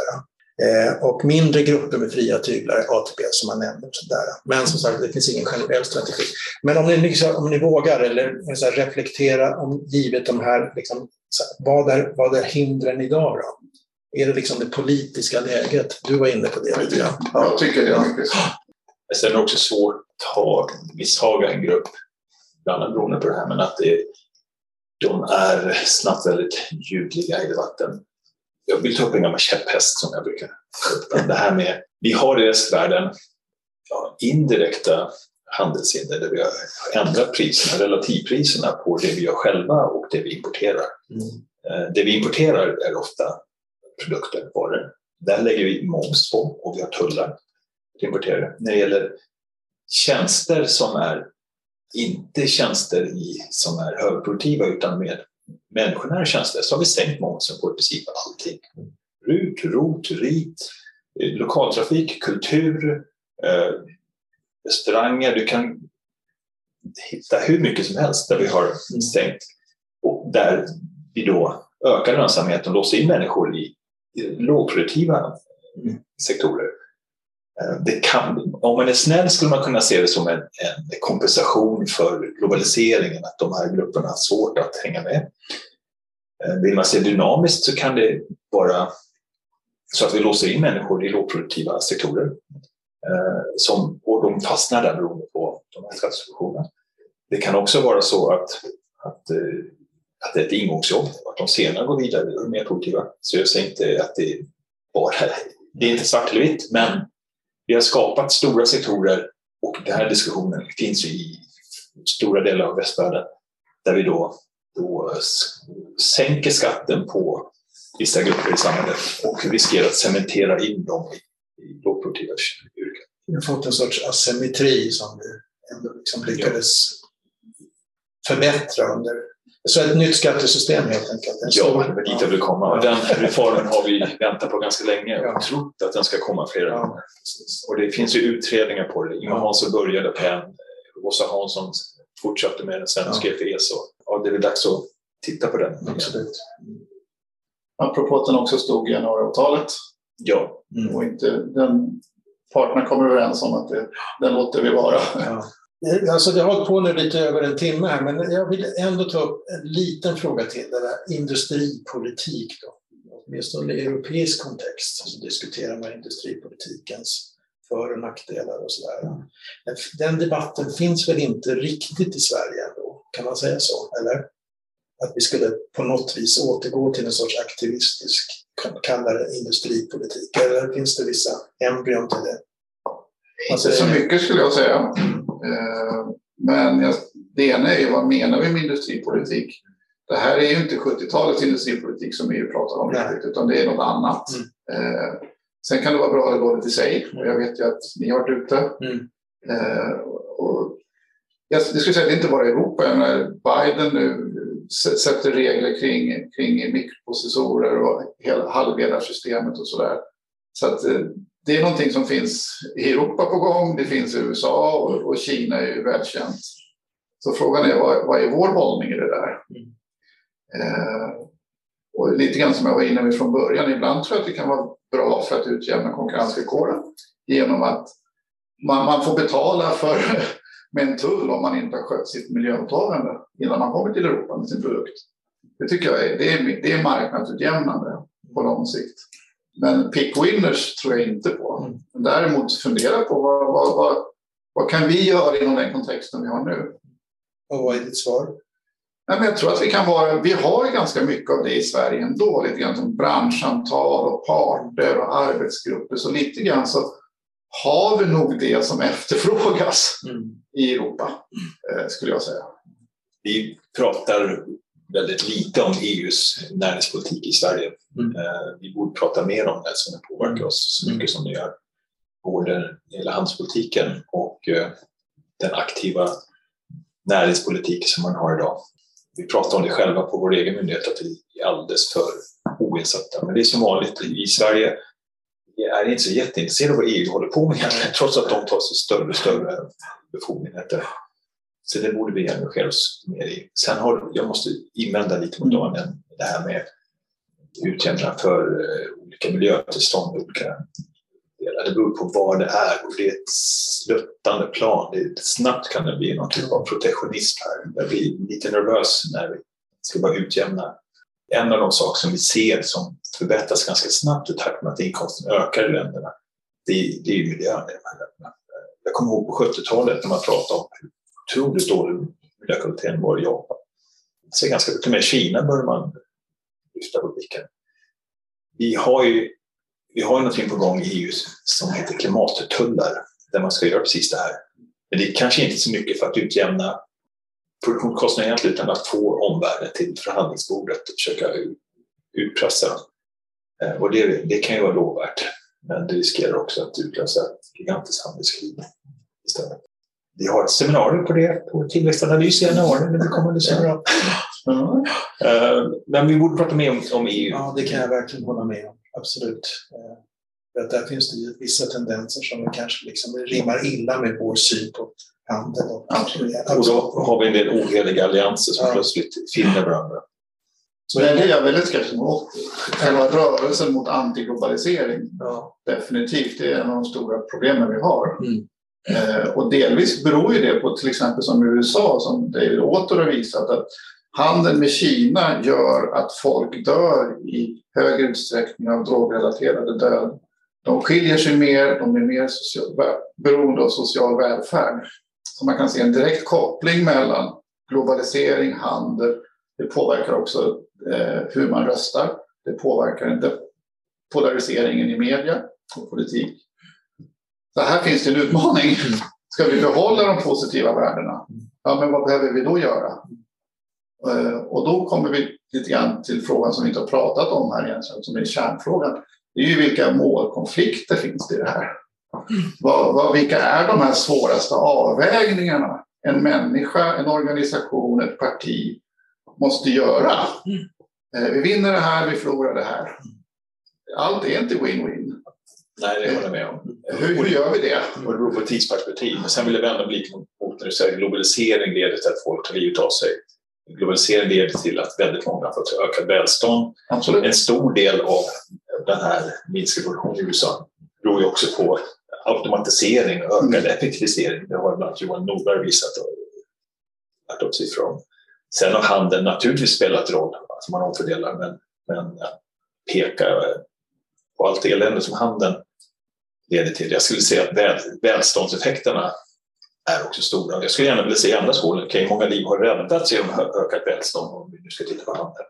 Eh, och mindre grupper med fria tyglar, ATP som man nämnde. Sådär. Men som sagt, det finns ingen generell strategi. Men om ni, liksom, om ni vågar eller så här, reflektera om givet de här, liksom, så här, vad, är, vad är hindren idag då? Är det liksom det politiska läget? Du var inne på det lite grann. Ja. Jag tycker det. Sen är det också svårt att ha, misshaga en grupp, bland annat beroende på det här, men att det, de är snabbt väldigt ljudliga i debatten jag vill ta upp en gammal käpphäst som jag brukar ta upp. Det här med, vi har i västvärlden ja, indirekta handelshinder där vi har ändrat priserna, relativpriserna på det vi gör själva och det vi importerar. Mm. Eh, det vi importerar är ofta produkter, varor. Där lägger vi moms på och vi har tullar till importerare. När det gäller tjänster som är inte tjänster i, som är högproduktiva utan med människonära tjänster så har vi sänkt momsen på i princip allting. RUT, ROT, RIT, eh, lokaltrafik, kultur, eh, restauranger. Du kan hitta hur mycket som helst där vi har stängt och där vi då ökar lönsamheten och låser in människor i lågproduktiva sektorer. Eh, det kan, om man är snäll skulle man kunna se det som en, en, kompensation för globaliseringen, att de här grupperna har svårt att hänga med. Eh, vill man se dynamiskt så kan det vara så att vi låser in människor i lågproduktiva sektorer eh, som, och de fastnar där beroende på de här skattesubventionerna. Det kan också vara så att, att, eh, att det är ett ingångsjobb, att de senare går vidare och är mer produktiva. Så jag säger inte att det bara det är inte svart eller vitt, men vi har skapat stora sektorer och den här diskussionen finns i stora delar av västvärlden där vi då, då sänker skatten på vissa grupper i samhället och riskerar att cementera in dem i, i lågproduktiva yrken. Vi har fått en sorts asymmetri som vi ändå liksom lyckades förbättra under så ett nytt skattesystem helt enkelt. Ja, det var dit jag ville komma. Och den reformen har vi väntat på ganska länge och ja. trott att den ska komma flera ja, gånger. Och det finns ju utredningar på det. Ingvar Hansson började på en, Åsa Hansson fortsatte med den, sen skrev till ESO. Ja, det är väl dags att titta på den. Absolut. Apropå att den också stod i januariavtalet. Ja. Mm. Och inte, den, parterna kommer överens om att det, den låter vi vara. Ja. Alltså det har hållit på nu lite över en timme här, men jag vill ändå ta upp en liten fråga till. Det där industripolitik då. Åtminstone i europeisk kontext så diskuterar man industripolitikens för och nackdelar och sådär. Den debatten finns väl inte riktigt i Sverige ändå, kan man säga så? Eller? Att vi skulle på något vis återgå till en sorts aktivistisk, kalla det industripolitik. Eller finns det vissa embryon till det? Inte så mycket skulle jag säga. Eh, men det ena är ju vad menar vi med industripolitik? Det här är ju inte 70-talets industripolitik som EU pratar om riktigt, utan det är något annat. Mm. Eh, sen kan det vara bra eller dåligt i sig. Och jag vet ju att ni har varit ute. Mm. Eh, och jag skulle säga att det inte bara Europa. Menar, Biden nu sätter regler kring, kring mikroprocessorer och hela halvledarsystemet och sådär. Så att det är någonting som finns i Europa på gång, det finns i USA och, och Kina är ju välkänt. Så frågan är vad, vad är vår hållning i det där? Eh, och lite grann som jag var inne med från början, ibland tror jag att det kan vara bra för att utjämna konkurrensvillkoren genom att man, man får betala för, med en tull om man inte har skött sitt miljöåtagande innan man kommer till Europa med sin produkt. Det tycker jag är, det är, det är marknadsutjämnande på lång sikt. Men pick winners tror jag inte på. Mm. Däremot fundera på vad, vad, vad, vad kan vi göra inom den kontexten vi har nu? Och vad är ditt svar? Nej, men jag tror att vi kan vara, vi har ganska mycket av det i Sverige ändå, lite grann som branschsamtal och parter och arbetsgrupper. Så lite grann så har vi nog det som efterfrågas mm. i Europa, eh, skulle jag säga. Vi pratar väldigt lite om EUs näringspolitik i Sverige. Mm. Eh, vi borde prata mer om det som påverkar oss så mycket som det gör. Både gäller handelspolitiken och eh, den aktiva näringspolitik som man har idag. Vi pratar om det själva på vår egen myndighet, att vi är alldeles för oinsatta. Men det är som vanligt i Sverige, är inte så jätteintresserade av vad EU håller på med egentligen, trots att de tar sig större och större befogenheter. Så det borde vi engagera oss mer i. Sen har, jag måste invända lite mot Daniel, det här med utjämna för uh, olika miljötillstånd, olika delar. Det beror på vad det är och det är ett sluttande plan. Det, snabbt kan det bli någon typ av protektionism här. Jag blir lite nervös när vi ska bara utjämna. En av de saker som vi ser som förbättras ganska snabbt i takt med att inkomsten ökar i länderna, det, det är miljön i de här länderna. Jag kommer ihåg på 70-talet när man pratade om otroligt dålig miljökvaliteten var i Japan. Så ganska mycket med Kina börjar man lyfta på blicken. vi har ju vi har ju någonting på gång i EU som heter klimattullar där man ska göra precis det här. Men det är kanske inte så mycket för att utjämna produktionskostnaden egentligen utan att få omvärlden till förhandlingsbordet och försöka utpressa. dem. och det, det kan ju vara lovvärt, men det riskerar också att utlösa ett gigantiskt handelskrig istället. Vi har ett seminarium på det på Tillväxtanalys i januari, men det kommer så bra. Mm. Men vi borde prata mer om, om, EU. Ja, det kan jag verkligen hålla med om. Absolut. Eh, för att där finns det vissa tendenser som kanske liksom rimmar illa med vår syn på handel. Och, Absolut. och då har vi en del oheliga allianser som ja. plötsligt finner varandra. Så det är jag är väldigt skeptisk mot. Själva rörelsen mot antiglobalisering. Ja. Definitivt, det är en av de stora problemen vi har. Mm. Eh, och delvis beror ju det på till exempel som USA, som David åter har visat, att handeln med Kina gör att folk dör i högre utsträckning av drogrelaterade död. De skiljer sig mer, de är mer social, beroende av social välfärd. Så man kan se en direkt koppling mellan globalisering, handel. Det påverkar också eh, hur man röstar. Det påverkar polariseringen i media och politik. Så här finns det en utmaning. Ska vi behålla de positiva värdena? Ja, men vad behöver vi då göra? Eh, och då kommer vi lite grann till frågan som vi inte har pratat om här egentligen, som är kärnfrågan. Det är ju vilka målkonflikter finns det i det här? Vad, vad, vilka är de här svåraste avvägningarna en människa, en organisation, ett parti måste göra? Eh, vi vinner det här, vi förlorar det här. Allt är inte win-win. Nej, det håller jag med om. Hur, hur gör vi det? Och det beror på tidsperspektiv. Men sen vill jag vända blicken mot när du säger globalisering leder till att folk tar livet av sig. Globalisering leder till att väldigt många har fått ökat välstånd. Absolut. En stor del av den här minskade produktionen i USA beror ju också på automatisering och ökad mm. effektivisering. Det har bland annat Johan Norberg visat och lagt upp siffror om. Sen har handeln naturligtvis spelat roll, alltså man omfördelar, men, men peka på allt elände som handeln leder till. Jag skulle säga att väl, välståndseffekterna är också stora. Jag skulle gärna vilja se andra skålen. Okay, många liv har räddats genom ökat välstånd om vi nu ska titta på handeln.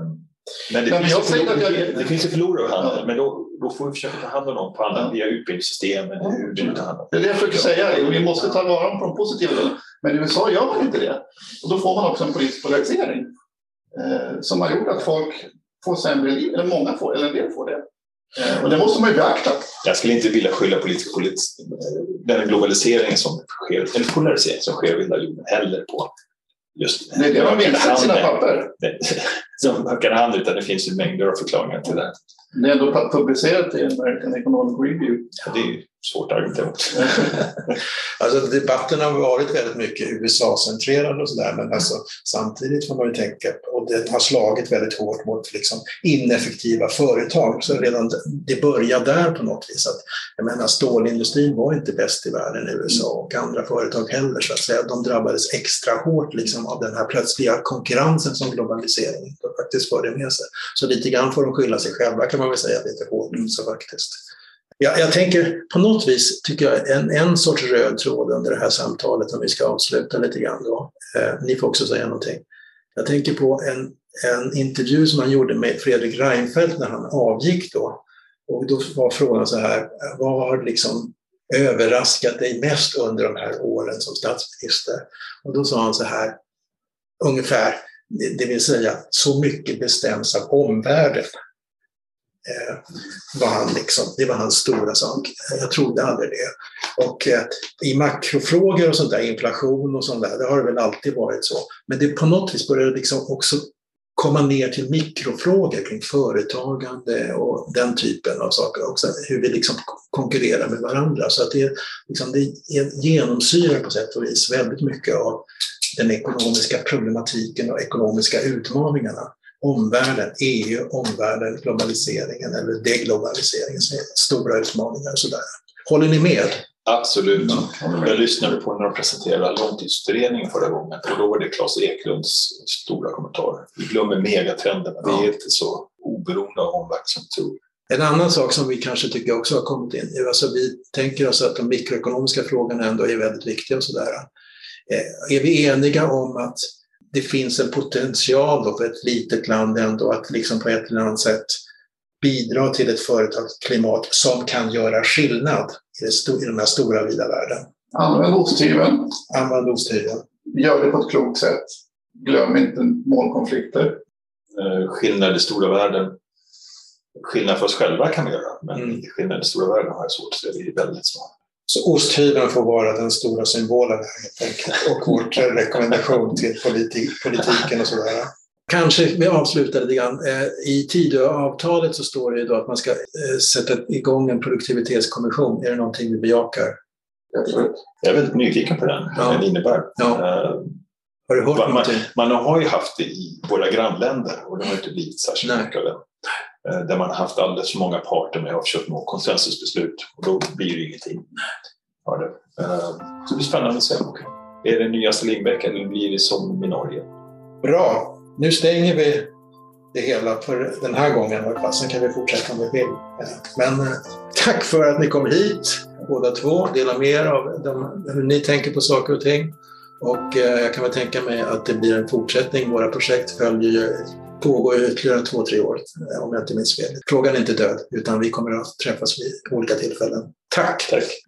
Um, men det, men finns, jag förlor, jag... det finns ju förlorare av handeln, ja. men då, då får vi försöka ta hand om dem på andra, ja. via utbildningssystemen. Ja. Hur om. Det är det jag försöker säga, vi måste ta vara på de positiva. Men i USA gör man inte det. Och då får man också en politisk polarisering eh, som har gjort att folk får sämre liv, eller många får, eller en del får det. Eh, och det måste man ju beakta. Jag skulle inte vilja skylla politisk, politisk, den globalisering som sker, eller polarisering som sker i jorden heller på just är det de visat sina papper. Som ökade handel, utan det finns ju mängder av förklaringar till det. Det är ändå publicerat i American Economic Review. Ja, det är svårt att argumentera mot. alltså, debatten har varit väldigt mycket USA-centrerad och sådär, men alltså, samtidigt får man ju tänka, och det har slagit väldigt hårt mot liksom, ineffektiva företag, så redan det börjar där på något vis. Att, jag menar, stålindustrin var inte bäst i världen i USA och andra företag heller, så att säga. De drabbades extra hårt liksom, av den här plötsliga konkurrensen som globaliseringen faktiskt förde med sig. Så lite grann får de skylla sig själva kan man väl säga lite hårt så faktiskt. Jag, jag tänker på något vis, tycker jag, en, en sorts röd tråd under det här samtalet om vi ska avsluta lite grann då. Eh, ni får också säga någonting. Jag tänker på en, en intervju som han gjorde med Fredrik Reinfeldt när han avgick då. Och då var frågan så här, vad har liksom överraskat dig mest under de här åren som statsminister? Och då sa han så här, ungefär, det vill säga så mycket bestäms av omvärlden. Eh, var han liksom, det var hans stora sak. Jag trodde aldrig det. Och eh, i makrofrågor och sånt där, inflation och sånt där, det har det väl alltid varit så. Men det på något vis började liksom också komma ner till mikrofrågor kring företagande och den typen av saker också, hur vi liksom konkurrerar med varandra. Så att det, liksom, det genomsyrar på sätt och vis väldigt mycket av den ekonomiska problematiken och ekonomiska utmaningarna omvärlden, EU, omvärlden, globaliseringen eller deglobaliseringen stora utmaningar och sådär. Håller ni med? Absolut. Jag lyssnade på när de presenterade långtidsutredningen förra gången och då var det Claes Eklunds stora kommentar. Vi glömmer megatrenderna, vi är inte så oberoende av omvärlden som tror. En annan sak som vi kanske tycker också har kommit in nu, alltså vi tänker oss att de mikroekonomiska frågorna ändå är väldigt viktiga och sådär. Eh, är vi eniga om att det finns en potential då för ett litet land ändå att liksom på ett eller annat sätt bidra till ett företagsklimat som kan göra skillnad i, det i den här stora vida världen. Använd osthyveln. Använd osthyveln. Gör det på ett klokt sätt. Glöm inte målkonflikter. Eh, skillnad i stora världen. Skillnad för oss själva kan vi göra, men Mm. skillnad i stora världen har jag svårt att se. Det är väldigt svårt. Så osthyveln får vara den stora symbolen här helt enkelt och vår rekommendation till politi- politiken och sådär. Kanske vi avslutar lite grann. Eh, I Tidöavtalet så står det ju då att man ska eh, sätta igång en produktivitetskommission. Är det någonting vi bejakar? Jag är väldigt nyfiken på den, Ja. vad den innebär. Ja. Eh, Har du hört man, någonting? man har ju haft det i våra grannländer och det har inte blivit särskilt Nej. mycket av det. Eh, där man har haft alldeles för många parter med och försökt nå konsensusbeslut och då blir det ingenting det. Eh, så det blir spännande att se. Är det nyaste Lindbäck eller blir det som i Norge? Bra. Nu stänger vi det hela för den här gången. Sen kan vi fortsätta om vi vill. Eh, men tack för att ni kom hit båda två. Dela med er av de, hur ni tänker på saker och ting. Och jag kan väl tänka mig att det blir en fortsättning. Våra projekt följer ju, pågår ytterligare två, tre år eh, om jag inte minns fel. Frågan är inte död utan vi kommer att träffas vid olika tillfällen. Tack! Tack!